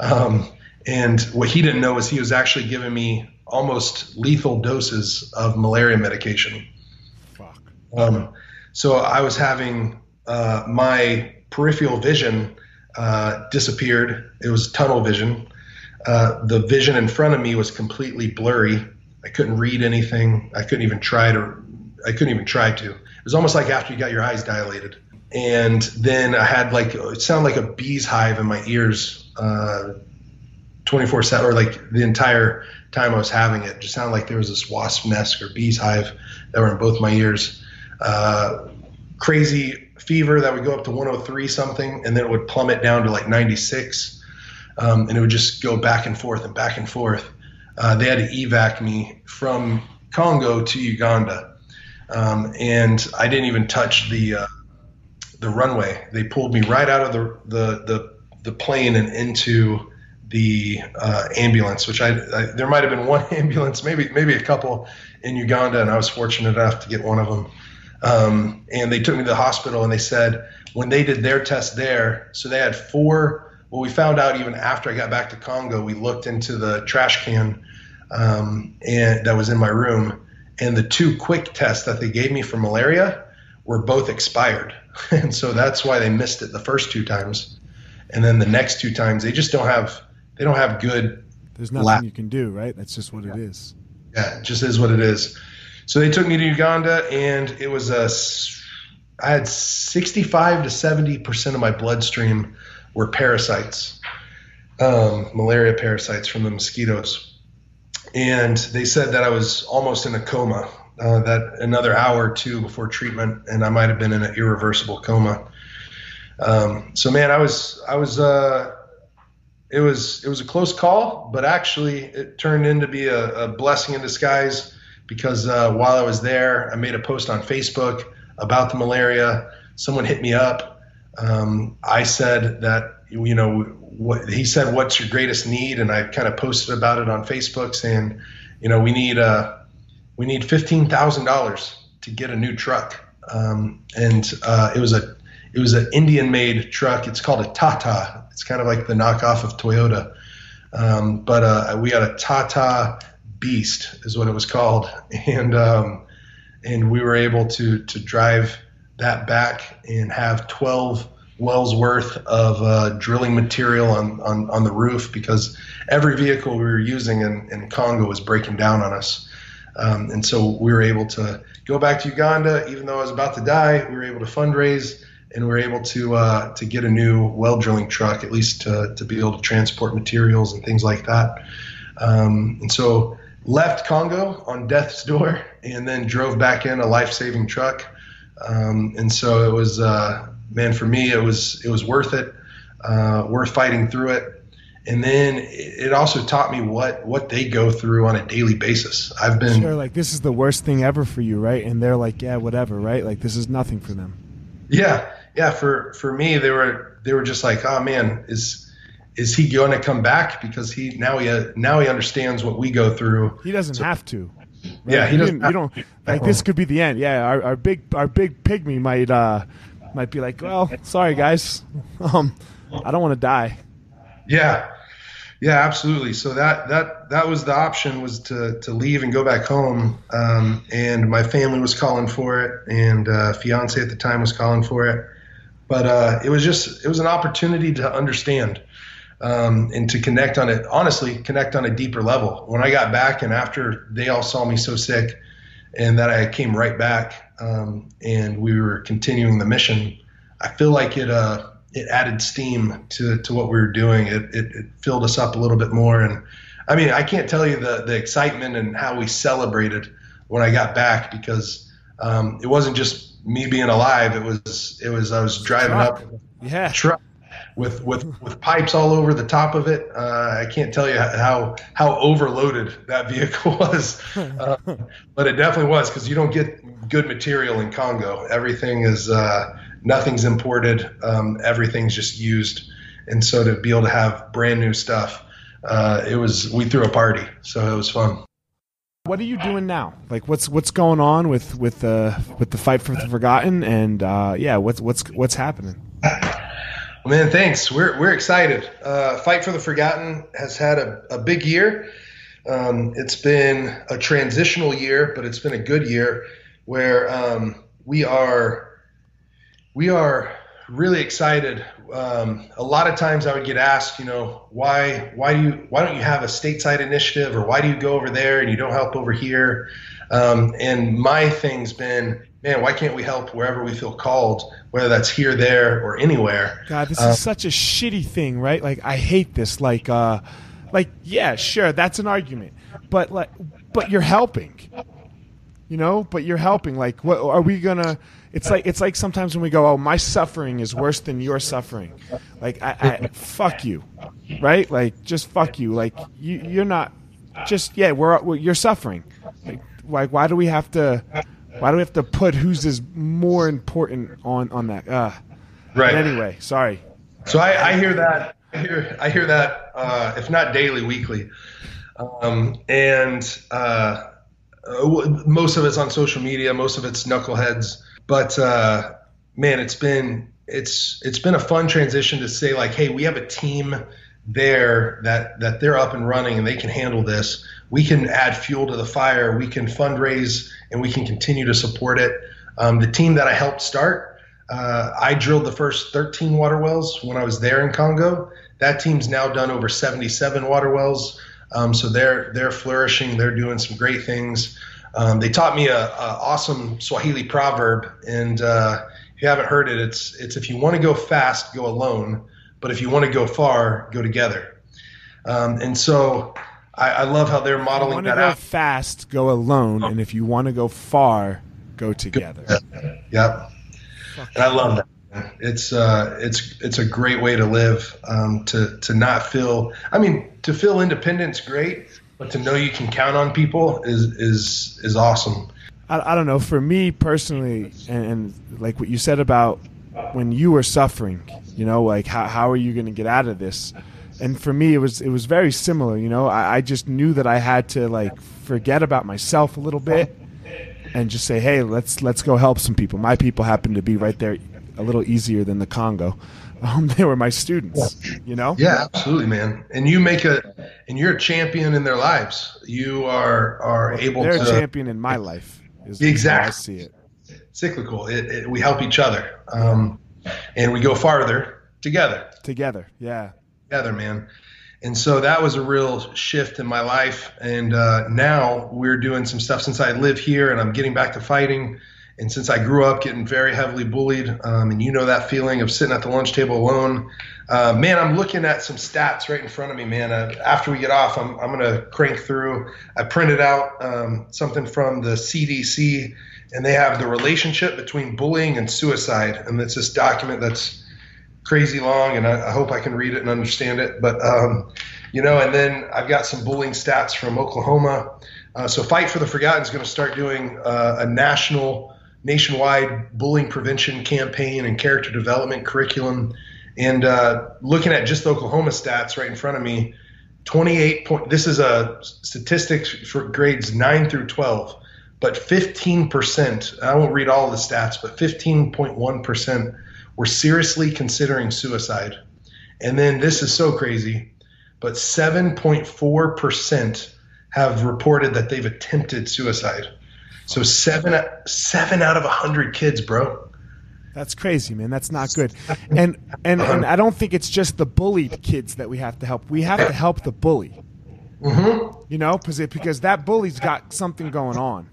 [SPEAKER 2] Um, and what he didn't know was he was actually giving me almost lethal doses of malaria medication. Fuck. Um, so I was having uh, my peripheral vision uh, disappeared. It was tunnel vision. Uh, the vision in front of me was completely blurry. I couldn't read anything. I couldn't even try to. I couldn't even try to. It was almost like after you got your eyes dilated. And then I had like it sounded like a bee's hive in my ears, uh, 24 seven, or like the entire time I was having it. it. Just sounded like there was this wasp nest or bee's hive that were in both my ears uh, crazy fever that would go up to 103 something, and then it would plummet down to like 96, um, and it would just go back and forth and back and forth. Uh, they had to evac me from Congo to Uganda, um, and I didn't even touch the uh, the runway. They pulled me right out of the the the, the plane and into the uh, ambulance, which I, I, there might have been one ambulance, maybe maybe a couple in Uganda, and I was fortunate enough to get one of them. Um, and they took me to the hospital and they said when they did their test there, so they had four. Well, we found out even after I got back to Congo, we looked into the trash can um, and that was in my room, and the two quick tests that they gave me for malaria were both expired, and so that's why they missed it the first two times, and then the next two times they just don't have they don't have good.
[SPEAKER 1] There's nothing lab. you can do, right? That's just what yeah. it is.
[SPEAKER 2] Yeah, it just is what it is. So they took me to Uganda, and it was a. I had 65 to 70 percent of my bloodstream were parasites, um, malaria parasites from the mosquitoes, and they said that I was almost in a coma. Uh, that another hour or two before treatment, and I might have been in an irreversible coma. Um, so man, I was I was uh, it was it was a close call, but actually it turned into be a, a blessing in disguise because uh, while I was there, I made a post on Facebook about the malaria. Someone hit me up. Um, I said that you know what he said, "What's your greatest need?" And I kind of posted about it on Facebook, saying, you know, we need uh, we need fifteen thousand dollars to get a new truck. Um, and uh, it was a it was an Indian made truck. It's called a Tata. It's kind of like the knockoff of Toyota. Um, but uh, we got a Tata Beast, is what it was called, and um, and we were able to to drive that back and have 12 wells worth of uh, drilling material on, on, on the roof because every vehicle we were using in, in Congo was breaking down on us. Um, and so we were able to go back to Uganda, even though I was about to die. We were able to fundraise and we were able to uh, to get a new well drilling truck, at least to, to be able to transport materials and things like that. Um, and so left Congo on death's door and then drove back in a life saving truck. Um, and so it was, uh, man, for me, it was it was worth it, uh, worth fighting through it. And then it also taught me what what they go through on a daily basis. I've been
[SPEAKER 1] sure, like this is the worst thing ever for you, right? And they're like, yeah, whatever, right? Like this is nothing for them.
[SPEAKER 2] Yeah, yeah. For for me, they were they were just like, oh man, is is he going to come back because he now he now he understands what we go through.
[SPEAKER 1] He doesn't so, have to.
[SPEAKER 2] Right? Yeah, he doesn't.
[SPEAKER 1] You don't like this could be the end. Yeah, our, our big our big pygmy might uh might be like, well, sorry guys, um, I don't want to die.
[SPEAKER 2] Yeah, yeah, absolutely. So that that that was the option was to to leave and go back home, um, and my family was calling for it, and uh, fiance at the time was calling for it, but uh, it was just it was an opportunity to understand. Um, and to connect on it, honestly, connect on a deeper level. When I got back, and after they all saw me so sick, and that I came right back um, and we were continuing the mission, I feel like it uh, it added steam to, to what we were doing. It, it, it filled us up a little bit more. And I mean, I can't tell you the, the excitement and how we celebrated when I got back because um, it wasn't just me being alive. It was it was I was driving truck. up
[SPEAKER 1] yeah
[SPEAKER 2] truck with with with pipes all over the top of it. Uh, I can't tell you how how overloaded that vehicle was, uh, but it definitely was because you don't get good material in Congo. Everything is uh, nothing's imported. Um, everything's just used, and so to be able to have brand new stuff, uh, it was we threw a party, so it was fun.
[SPEAKER 1] What are you doing now? Like, what's what's going on with with the with the fight for the forgotten? And uh, yeah, what's what's what's happening?
[SPEAKER 2] Well, man, thanks. We're we're excited. Uh, Fight for the Forgotten has had a, a big year. Um, it's been a transitional year, but it's been a good year where um, we are we are really excited. Um, a lot of times I would get asked, you know, why why do you why don't you have a stateside initiative or why do you go over there and you don't help over here? Um, and my thing's been man, why can't we help wherever we feel called, whether that's here, there, or anywhere?
[SPEAKER 1] God, this is such a shitty thing, right? Like, I hate this. Like, uh, like, yeah, sure, that's an argument, but like, but you're helping, you know. But you're helping. Like, what are we gonna? It's like it's like sometimes when we go, oh, my suffering is worse than your suffering. Like, I, I fuck you, right? Like, just fuck you. Like, you, you're not. Just yeah, we're, we're you're suffering. Like, like, why do we have to? Why do we have to put who's is more important on on that? Uh,
[SPEAKER 2] right.
[SPEAKER 1] anyway, sorry.
[SPEAKER 2] So I, I hear that. I hear I hear that. Uh, if not daily, weekly, um, and uh, most of it's on social media. Most of it's knuckleheads. But uh, man, it's been it's it's been a fun transition to say like, hey, we have a team there that that they're up and running and they can handle this. We can add fuel to the fire. We can fundraise and we can continue to support it. Um, the team that I helped start, uh, I drilled the first 13 water wells when I was there in Congo. That team's now done over 77 water wells. Um, so they're they're flourishing. They're doing some great things. Um, they taught me a, a, awesome Swahili proverb, and uh, if you haven't heard it, it's it's if you want to go fast, go alone, but if you want to go far, go together. Um, and so I, I love how they're modeling that
[SPEAKER 1] out. Fast, go alone, and if you want to go far, go together.
[SPEAKER 2] Yep, and I love that. It's uh, it's it's a great way to live. Um, to to not feel. I mean, to feel independence, great, but to know you can count on people is is is awesome.
[SPEAKER 1] I, I don't know. For me personally, and, and like what you said about when you were suffering, you know, like how how are you going to get out of this? And for me it was it was very similar you know I, I, just knew that i had to like forget about myself a little bit and just say hey let's let's go help some people my people happen to be right there a little easier than the Congo. Um, they were my students, you know?
[SPEAKER 2] Yeah, absolutely, man. And you make a, and you're a champion in their lives. You are, are well, able
[SPEAKER 1] they're
[SPEAKER 2] to.
[SPEAKER 1] They're a champion in my life.
[SPEAKER 2] Is exactly. I
[SPEAKER 1] see it.
[SPEAKER 2] Cyclical. It, it, we help each other. Um, and we go farther together.
[SPEAKER 1] Together. Yeah.
[SPEAKER 2] Together, man. And so that was a real shift in my life. And uh, now we're doing some stuff since I live here and I'm getting back to fighting. And since I grew up getting very heavily bullied, um, and you know that feeling of sitting at the lunch table alone, uh, man, I'm looking at some stats right in front of me, man. Uh, after we get off, I'm, I'm going to crank through. I printed out um, something from the CDC, and they have the relationship between bullying and suicide. And it's this document that's crazy long, and I, I, hope I can read it and understand it. But um, you know, and then I've got some bullying stats from Oklahoma. Uh, so Fight for the Forgotten is going to start doing uh, a national, nationwide bullying prevention campaign and character development curriculum. And uh, looking at just Oklahoma stats right in front of me, 28 point. This is a statistics for grades nine through 12, but 15 percent. I won't read all the stats, but 15.1 percent were seriously considering suicide. And then this is so crazy, but 7.4% have reported that they've attempted suicide. So seven seven out of a hundred kids, bro.
[SPEAKER 1] That's crazy, man. That's not good. And and and I don't think it's just the bullied kids that we have to help. We have to help the bully.
[SPEAKER 2] Mm-hmm.
[SPEAKER 1] You know, because because that bully's got something going on.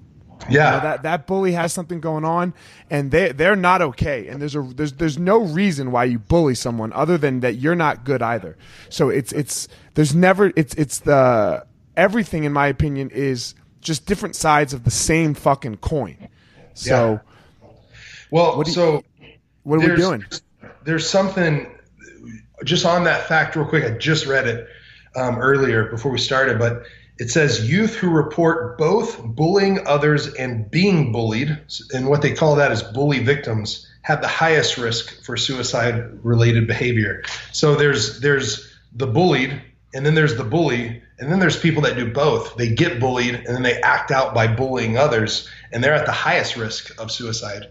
[SPEAKER 2] Yeah,
[SPEAKER 1] you know, that that bully has something going on, and they they're not okay. And there's a there's there's no reason why you bully someone other than that you're not good either. So it's it's there's never it's it's the everything in my opinion is just different sides of the same fucking coin. So,
[SPEAKER 2] yeah. well, what you, so
[SPEAKER 1] what are we doing?
[SPEAKER 2] There's something just on that fact, real quick. I just read it um, earlier before we started, but it says youth who report both bullying others and being bullied, and what they call that is bully victims, have the highest risk for suicide related behavior. So there's there's the bullied, and then there's the bully, and then there's people that do both. They get bullied and then they act out by bullying others, and they're at the highest risk of suicide.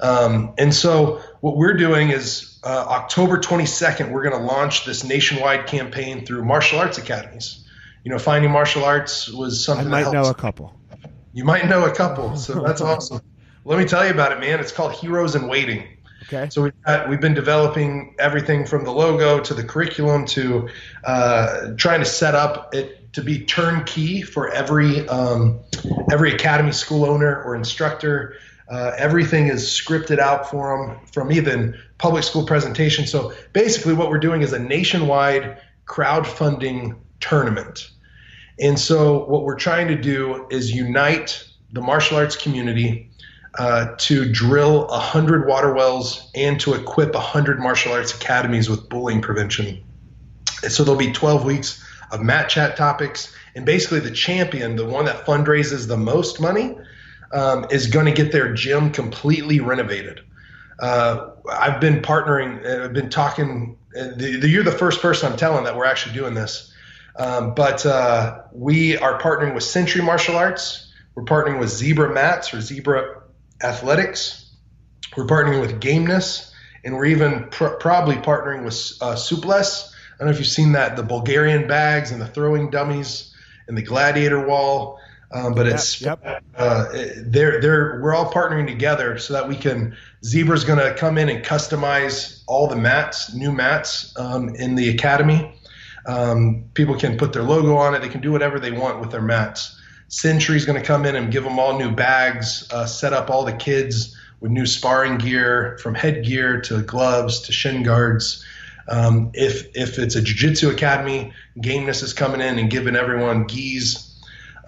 [SPEAKER 2] Um, and so what we're doing is uh, October 22nd, we're going to launch this nationwide campaign through martial arts academies you know, finding martial arts was something.
[SPEAKER 1] I might know a couple.
[SPEAKER 2] You might know a couple, so that's awesome. Let me tell you about it, man. It's called Heroes in Waiting.
[SPEAKER 1] Okay.
[SPEAKER 2] So we've, got, we've been developing everything from the logo to the curriculum to uh, trying to set up it to be turnkey for every um, every academy school owner or instructor. Uh, everything is scripted out for them from even public school presentation. So basically, what we're doing is a nationwide crowdfunding tournament. And so, what we're trying to do is unite the martial arts community uh, to drill 100 water wells and to equip 100 martial arts academies with bullying prevention. And so, there'll be 12 weeks of mat chat topics. And basically, the champion, the one that fundraises the most money, um, is going to get their gym completely renovated. Uh, I've been partnering, uh, I've been talking. Uh, the, the, you're the first person I'm telling that we're actually doing this. Um, but uh, we are partnering with Century Martial Arts. We're partnering with Zebra Mats or Zebra Athletics. We're partnering with Gameness, and we're even pr- probably partnering with uh, Suples. I don't know if you've seen that, the Bulgarian bags and the throwing dummies and the gladiator wall. Um, but it's
[SPEAKER 1] yep, yep.
[SPEAKER 2] Uh, they're they're we're all partnering together so that we can. Zebra's going to come in and customize all the mats, new mats um, in the academy. Um, people can put their logo on it. They can do whatever they want with their mats. Century's going to come in and give them all new bags, uh, set up all the kids with new sparring gear, from headgear to gloves to shin guards. Um, if if it's a jiu-jitsu academy, Gameness is coming in and giving everyone gis.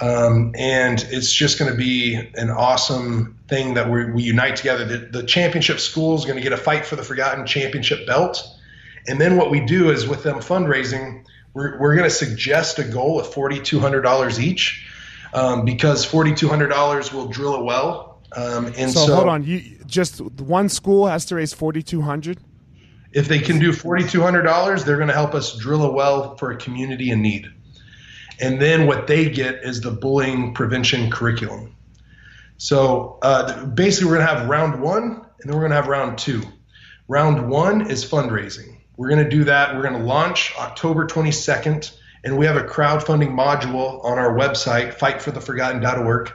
[SPEAKER 2] Um, and it's just going to be an awesome thing that we, we unite together. The, the championship school is going to get a fight for the forgotten championship belt. And then what we do is with them fundraising, we're, we're going to suggest a goal of $4,200 each um, because $4,200 will drill a well. Um, and so,
[SPEAKER 1] so, hold on, you just one school has to raise 4,200.
[SPEAKER 2] If they can do $4,200, they're going to help us drill a well for a community in need. And then what they get is the bullying prevention curriculum. So uh, basically, we're going to have round one, and then we're going to have round two. Round one is fundraising. We're going to do that. We're going to launch October 22nd, and we have a crowdfunding module on our website, fightfortheforgotten.org.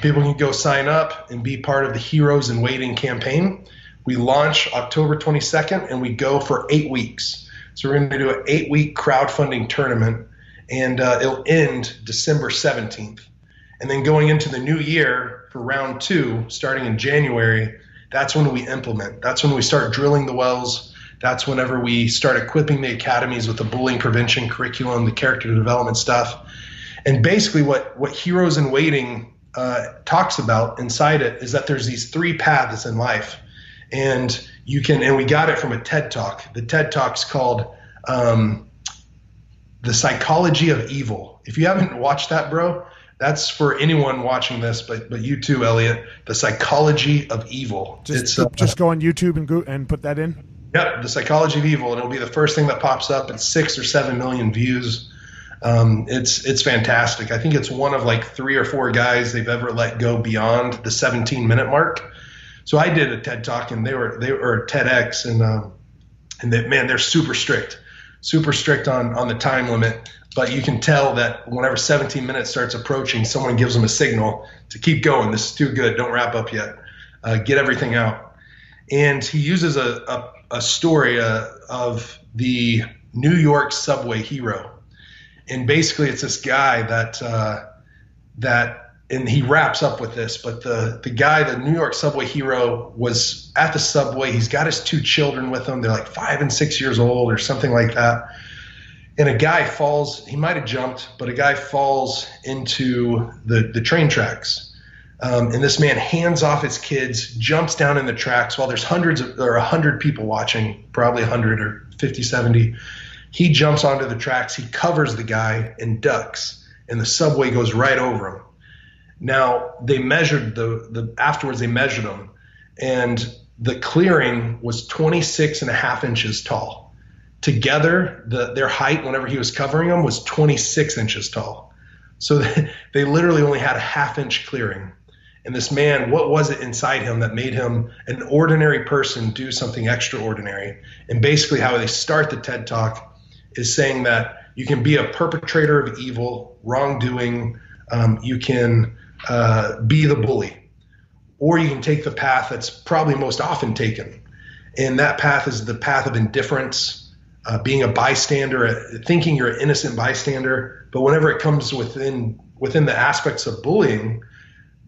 [SPEAKER 2] People can go sign up and be part of the Heroes in Waiting campaign. We launch October 22nd, and we go for eight weeks. So we're going to do an eight-week crowdfunding tournament, and uh, it'll end December 17th. And then going into the new year for round two, starting in January, that's when we implement. That's when we start drilling the wells. That's whenever we start equipping the academies with the bullying prevention curriculum, the character development stuff. And basically, what, what Heroes in Waiting uh, talks about inside it is that there's these three paths in life. And you can, and we got it from a TED talk. The TED talk's called um, The Psychology of Evil. If you haven't watched that, bro, that's for anyone watching this, but but you too, Elliot. The psychology of evil.
[SPEAKER 1] Just, uh, just go on YouTube and go and put that in.
[SPEAKER 2] Yep, the psychology of evil, and it'll be the first thing that pops up. It's six or seven million views. Um, it's it's fantastic. I think it's one of like three or four guys they've ever let go beyond the 17 minute mark. So I did a TED talk, and they were they were TEDx, and um, and they, man, they're super strict, super strict on on the time limit but you can tell that whenever 17 minutes starts approaching, someone gives them a signal to keep going. This is too good. Don't wrap up yet. Uh, get everything out. And he uses a, a, a story uh, of the New York subway hero. And basically, it's this guy that uh, that, and he wraps up with this. But the the guy, the New York subway hero, was at the subway. He's got his two children with him. They're like five and six years old, or something like that and a guy falls he might have jumped but a guy falls into the, the train tracks um, and this man hands off his kids jumps down in the tracks while there's hundreds of, or 100 people watching probably 100 or 50 70 he jumps onto the tracks he covers the guy and ducks and the subway goes right over him now they measured the, the afterwards they measured him and the clearing was 26 and a half inches tall together, the, their height, whenever he was covering them, was 26 inches tall. So they, they literally only had a half inch clearing. And this man, what was it inside him that made him an ordinary person do something extraordinary? And basically, how they start the TED Talk is saying that you can be a perpetrator of evil, wrongdoing, um, you can uh, be the bully, or you can take the path that's probably most often taken. And that path is the path of indifference, uh, being a bystander, uh, thinking you're an innocent bystander. But whenever it comes within within the aspects of bullying,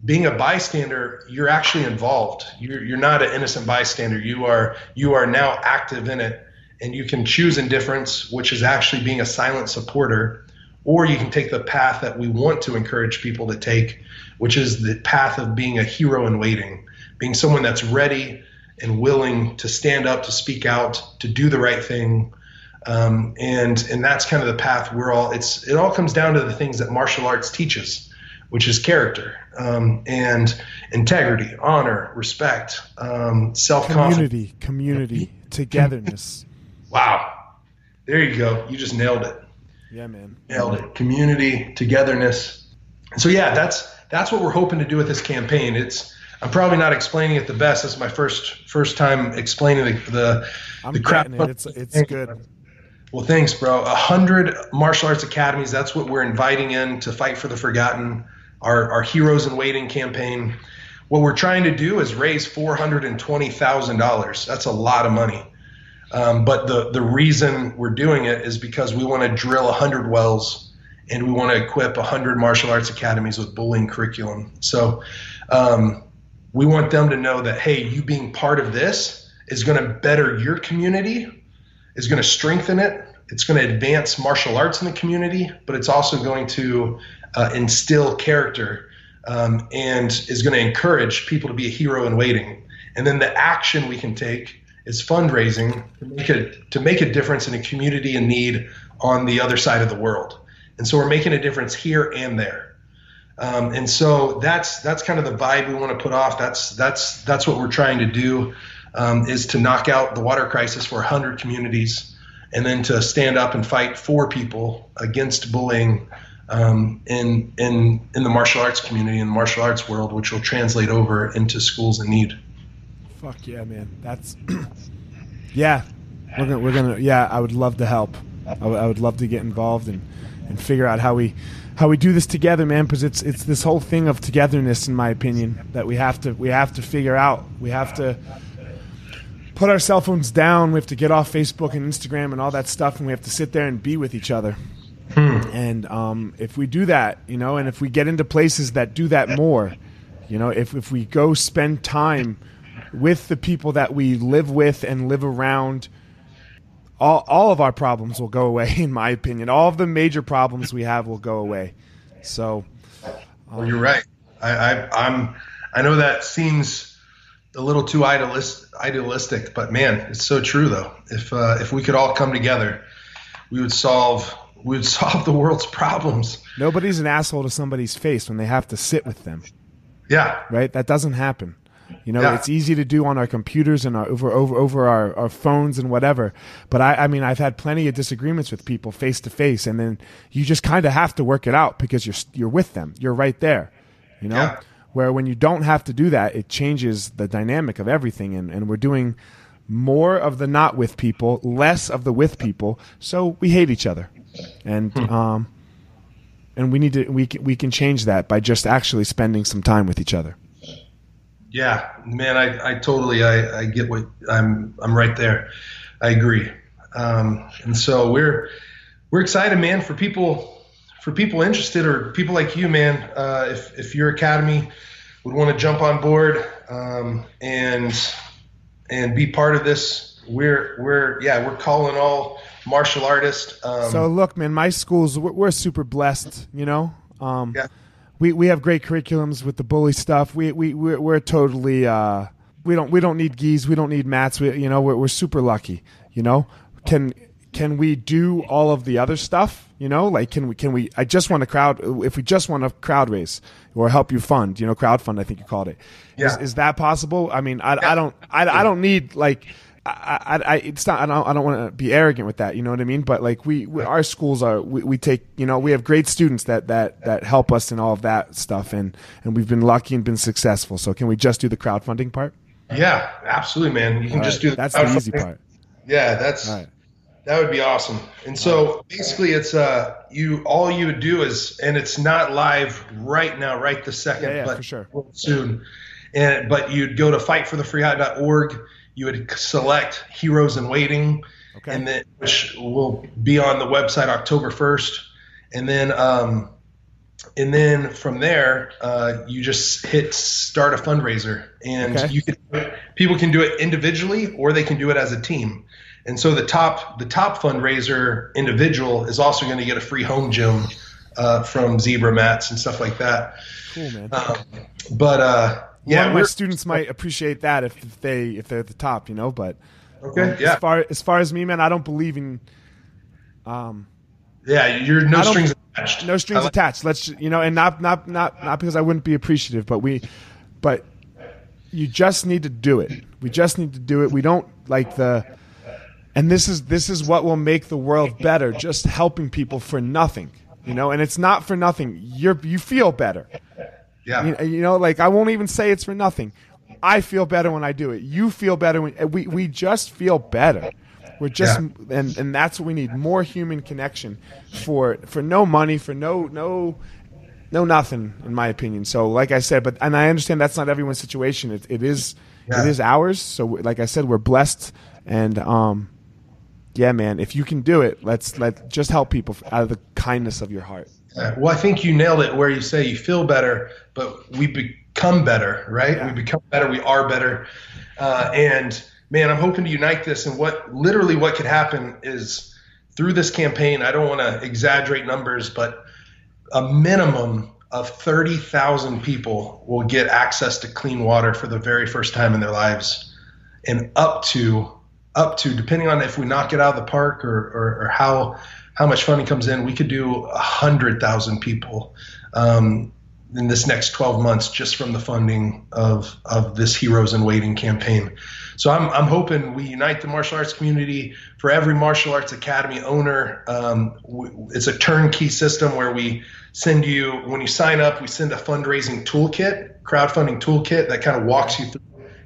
[SPEAKER 2] being a bystander, you're actually involved. You're, you're not an innocent bystander. You are you are now active in it, and you can choose indifference, which is actually being a silent supporter, or you can take the path that we want to encourage people to take, which is the path of being a hero in waiting, being someone that's ready and willing to stand up, to speak out, to do the right thing, um, and and that's kind of the path we're all. It's it all comes down to the things that martial arts teaches, which is character um, and integrity, honor, respect, um, self
[SPEAKER 1] community, community, togetherness.
[SPEAKER 2] wow, there you go. You just nailed it.
[SPEAKER 1] Yeah, man.
[SPEAKER 2] Nailed it. Community, togetherness. So yeah, that's that's what we're hoping to do with this campaign. It's I'm probably not explaining it the best. This is my first first time explaining the the,
[SPEAKER 1] I'm
[SPEAKER 2] the crap.
[SPEAKER 1] It. It's it's good.
[SPEAKER 2] Well, thanks, bro. A hundred martial arts academies. That's what we're inviting in to fight for the forgotten. Our our heroes in waiting campaign. What we're trying to do is raise four hundred and twenty thousand dollars. That's a lot of money. Um, but the the reason we're doing it is because we want to drill a hundred wells and we want to equip a hundred martial arts academies with bullying curriculum. So um, we want them to know that hey, you being part of this is going to better your community is going to strengthen it. It's going to advance martial arts in the community, but it's also going to uh, instill character um, and is going to encourage people to be a hero in waiting. And then the action we can take is fundraising to make a, to make a difference in a community in need on the other side of the world. And so we're making a difference here and there. Um, and so that's that's kind of the vibe we want to put off. That's that's that's what we're trying to do um, is to knock out the water crisis for 100 communities and then to stand up and fight for people against bullying um, in, in, in the martial arts community, in the martial arts world, which will translate over into schools in need.
[SPEAKER 1] Fuck yeah, man. That's Yeah, we're gonna, we're gonna. Yeah, I would love to help. I, w- I would love to get involved and and figure out how we how we do this together, man. Because it's it's this whole thing of togetherness, in my opinion, that we have to we have to figure out. We have to put our cell phones down. We have to get off Facebook and Instagram and all that stuff, and we have to sit there and be with each other. Hmm. And um, if we do that, you know, and if we get into places that do that more, you know, if if we go spend time with the people that we live with and live around all, all of our problems will go away, in my opinion. All of the major problems we have will go away. So,
[SPEAKER 2] um, well, you're right. I, I, I'm. I know that seems a little too idealist, idealistic, but man, it's so true though. If uh, if we could all come together, we would solve would solve the world's problems.
[SPEAKER 1] Nobody's an asshole to somebody's face when they have to sit with them.
[SPEAKER 2] Yeah.
[SPEAKER 1] Right. That doesn't happen. You know, yeah. it's easy to do on our computers and our, over over over our, our phones and whatever. But I, I mean, I've had plenty of disagreements with people face to face, and then you just kind of have to work it out because you're you're with them. You're right there. You know, yeah. where when you don't have to do that, it changes the dynamic of everything, and, and we're doing more of the not with people, less of the with people. So we hate each other, and hmm. um, and we need to we can, we can change that by just actually spending some time with each other.
[SPEAKER 2] Yeah, man, I, I totally I, I get what I'm I'm right there. I agree. Um, and so we're we're excited, man, for people for people interested or people like you, man. Uh, if if your academy would want to jump on board um, and and be part of this, we're we're yeah we're calling all martial artists. Um,
[SPEAKER 1] so look, man, my schools we're, we're super blessed, you know. Um, yeah we we have great curriculums with the bully stuff. We we we're, we're totally uh, we don't we don't need gis. We don't need mats. We you know we're we're super lucky. You know can can we do all of the other stuff? You know, like can we can we? I just want to crowd. If we just want to crowd raise or help you fund, you know, crowd fund. I think you called it. Yeah. Is, is that possible? I mean, I, I don't I, I don't need like I, I, it's not. I don't. I don't want to be arrogant with that. You know what I mean? But like we, we our schools are. We, we, take. You know, we have great students that that that help us in all of that stuff, and and we've been lucky and been successful. So can we just do the crowdfunding part?
[SPEAKER 2] Yeah, absolutely, man. You can all just right. do the
[SPEAKER 1] that's the easy part.
[SPEAKER 2] Yeah, that's right. that would be awesome. And so right. basically, it's uh, you all you would do is, and it's not live right now, right the second,
[SPEAKER 1] yeah, yeah,
[SPEAKER 2] but
[SPEAKER 1] for sure.
[SPEAKER 2] soon. And but you'd go to fightfortheforgotten.org you would select Heroes in Waiting, okay. and then which will be on the website October 1st, and then um, and then from there uh, you just hit start a fundraiser, and okay. you can people can do it individually or they can do it as a team. And so the top the top fundraiser individual is also going to get a free home gym uh, from Zebra Mats and stuff like that.
[SPEAKER 1] Cool man. Um,
[SPEAKER 2] but uh, yeah,
[SPEAKER 1] one of my students might appreciate that if, if they if they're at the top, you know. But
[SPEAKER 2] okay, um, yeah.
[SPEAKER 1] As far as far as me, man, I don't believe in. Um,
[SPEAKER 2] yeah, you're no strings attached.
[SPEAKER 1] No strings like- attached. Let's you know, and not not not not because I wouldn't be appreciative, but we, but you just need to do it. We just need to do it. We don't like the, and this is this is what will make the world better. Just helping people for nothing, you know, and it's not for nothing. You're you feel better.
[SPEAKER 2] Yeah.
[SPEAKER 1] You, you, know, like I won't even say it's for nothing. I feel better when I do it. You feel better when we we just feel better. We're just yeah. and and that's what we need more human connection for for no money for no no no nothing in my opinion. So like I said, but and I understand that's not everyone's situation. It, it is yeah. it is ours. So like I said, we're blessed and um yeah, man. If you can do it, let's let just help people out of the kindness of your heart.
[SPEAKER 2] Well, I think you nailed it where you say you feel better, but we become better, right? Yeah. We become better. We are better. Uh, and man, I'm hoping to unite this. And what literally what could happen is through this campaign, I don't want to exaggerate numbers, but a minimum of 30,000 people will get access to clean water for the very first time in their lives. And up to, up to, depending on if we knock it out of the park or, or, or how how much funding comes in, we could do a hundred thousand people um, in this next 12 months just from the funding of of this Heroes in Waiting campaign. So I'm I'm hoping we unite the martial arts community. For every martial arts academy owner, um, it's a turnkey system where we send you when you sign up, we send a fundraising toolkit, crowdfunding toolkit that kind of walks you through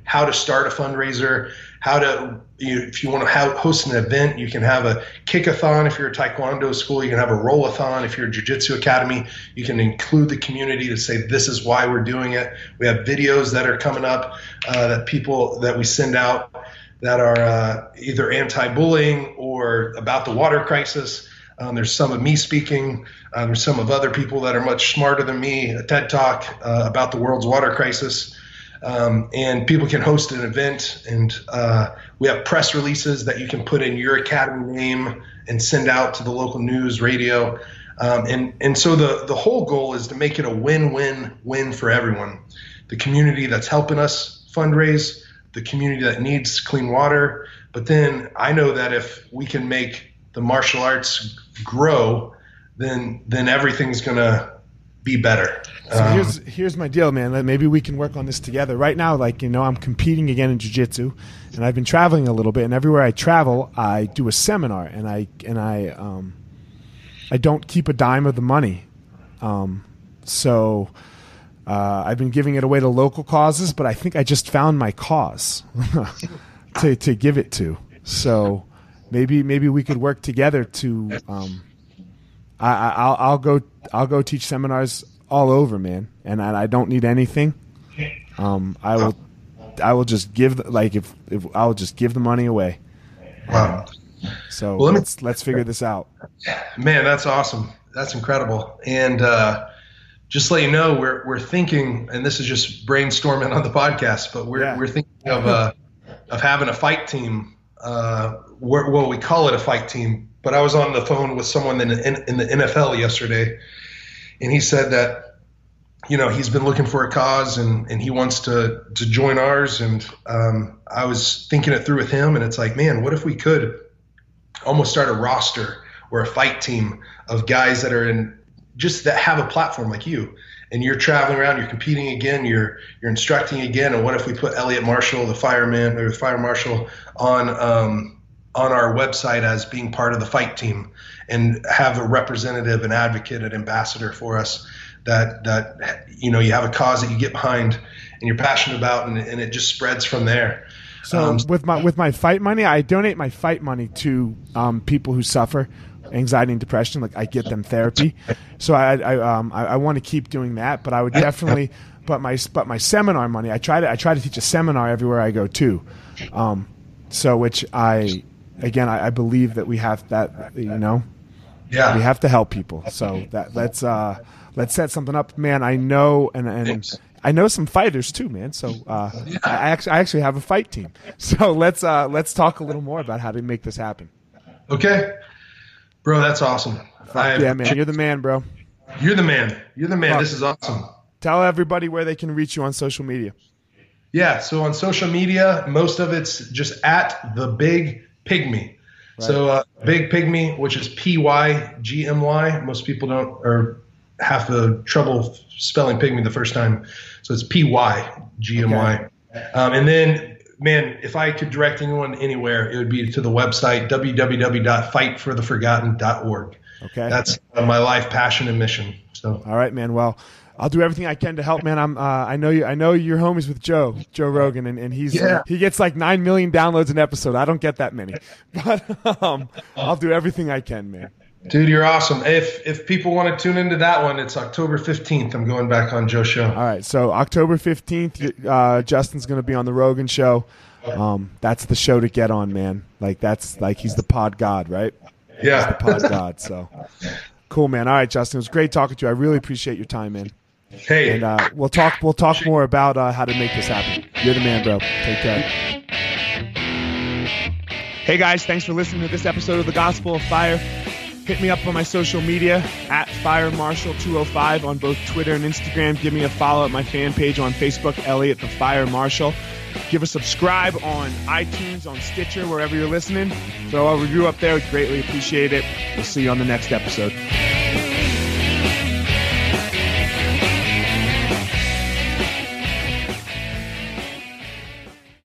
[SPEAKER 2] how to start a fundraiser, how to you, if you want to have, host an event, you can have a kickathon. If you're a taekwondo school, you can have a rollathon. If you're a jiu-jitsu academy, you can include the community to say this is why we're doing it. We have videos that are coming up uh, that people that we send out that are uh, either anti-bullying or about the water crisis. Um, there's some of me speaking. Uh, there's some of other people that are much smarter than me. A TED talk uh, about the world's water crisis. Um, and people can host an event, and uh, we have press releases that you can put in your academy name and send out to the local news, radio, um, and and so the the whole goal is to make it a win-win-win for everyone. The community that's helping us fundraise, the community that needs clean water, but then I know that if we can make the martial arts grow, then then everything's gonna be better.
[SPEAKER 1] So um, here's here's my deal, man. Maybe we can work on this together. Right now, like you know, I'm competing again in jiu-jitsu, and I've been traveling a little bit. And everywhere I travel, I do a seminar, and I and I um, I don't keep a dime of the money. Um, so uh, I've been giving it away to local causes, but I think I just found my cause to to give it to. So maybe maybe we could work together to. Um, I, I'll, I'll go I'll go teach seminars all over, man, and I, I don't need anything. Um, I will I will just give the, like if, if I'll just give the money away.
[SPEAKER 2] Wow.
[SPEAKER 1] So well, let's let's figure this out.
[SPEAKER 2] Man, that's awesome. That's incredible. And uh, just let you know, we're we're thinking, and this is just brainstorming on the podcast, but we're yeah. we're thinking of uh, of having a fight team. Uh, well, we call it a fight team, but I was on the phone with someone in, in, in the NFL yesterday, and he said that you know he's been looking for a cause and and he wants to to join ours. And um, I was thinking it through with him, and it's like, man, what if we could almost start a roster or a fight team of guys that are in just that have a platform like you and you're traveling around, you're competing again, you're you're instructing again. And what if we put Elliot Marshall, the fireman or the fire marshal, on um, on our website as being part of the fight team and have a representative, an advocate, an ambassador for us that that you know you have a cause that you get behind and you're passionate about and, and it just spreads from there.
[SPEAKER 1] So um, with my with my fight money, I donate my fight money to um, people who suffer anxiety and depression. Like I get them therapy. So I I um I, I want to keep doing that, but I would definitely. But my but my seminar money, I try to I try to teach a seminar everywhere I go too. Um, so which I again, I, I, believe that we have that, you know,
[SPEAKER 2] yeah,
[SPEAKER 1] we have to help people. So that let's uh, let's set something up, man. I know, and and I know some fighters too, man. So uh, yeah. I actually I actually have a fight team. So let's uh, let's talk a little more about how to make this happen.
[SPEAKER 2] Okay, bro, that's awesome.
[SPEAKER 1] yeah, man, you're the man, bro.
[SPEAKER 2] You're the man. You're the man. Fuck. This is awesome.
[SPEAKER 1] Tell everybody where they can reach you on social media.
[SPEAKER 2] Yeah, so on social media, most of it's just at the big pygmy. Right. So uh, big pygmy, which is P Y G M Y. Most people don't or have the trouble spelling pygmy the first time. So it's P Y G M Y. Um, and then, man, if I could direct anyone anywhere, it would be to the website www.fightfortheforgotten.org.
[SPEAKER 1] Okay.
[SPEAKER 2] That's uh, my life, passion, and mission. So.
[SPEAKER 1] All right, man. Well, I'll do everything I can to help, man. I'm. Uh, I know you. I know you're homies with Joe, Joe Rogan, and, and he's yeah. he gets like nine million downloads an episode. I don't get that many, but um, I'll do everything I can, man.
[SPEAKER 2] Dude, you're awesome. If if people want to tune into that one, it's October 15th. I'm going back on Joe's show.
[SPEAKER 1] All right, so October 15th, uh, Justin's going to be on the Rogan show. Um, that's the show to get on, man. Like that's like he's the pod god, right?
[SPEAKER 2] Yeah,
[SPEAKER 1] he's the pod god. So cool, man. All right, Justin, it was great talking to you. I really appreciate your time, man.
[SPEAKER 2] Hey,
[SPEAKER 1] and uh, we'll talk. We'll talk more about uh, how to make this happen. You're the man, bro. Take care. Hey guys, thanks for listening to this episode of the Gospel of Fire. Hit me up on my social media at Fire Marshal 205 on both Twitter and Instagram. Give me a follow at my fan page on Facebook, Elliot the Fire Marshal. Give a subscribe on iTunes, on Stitcher, wherever you're listening. Throw a review up there. We'd greatly appreciate it. We'll see you on the next episode.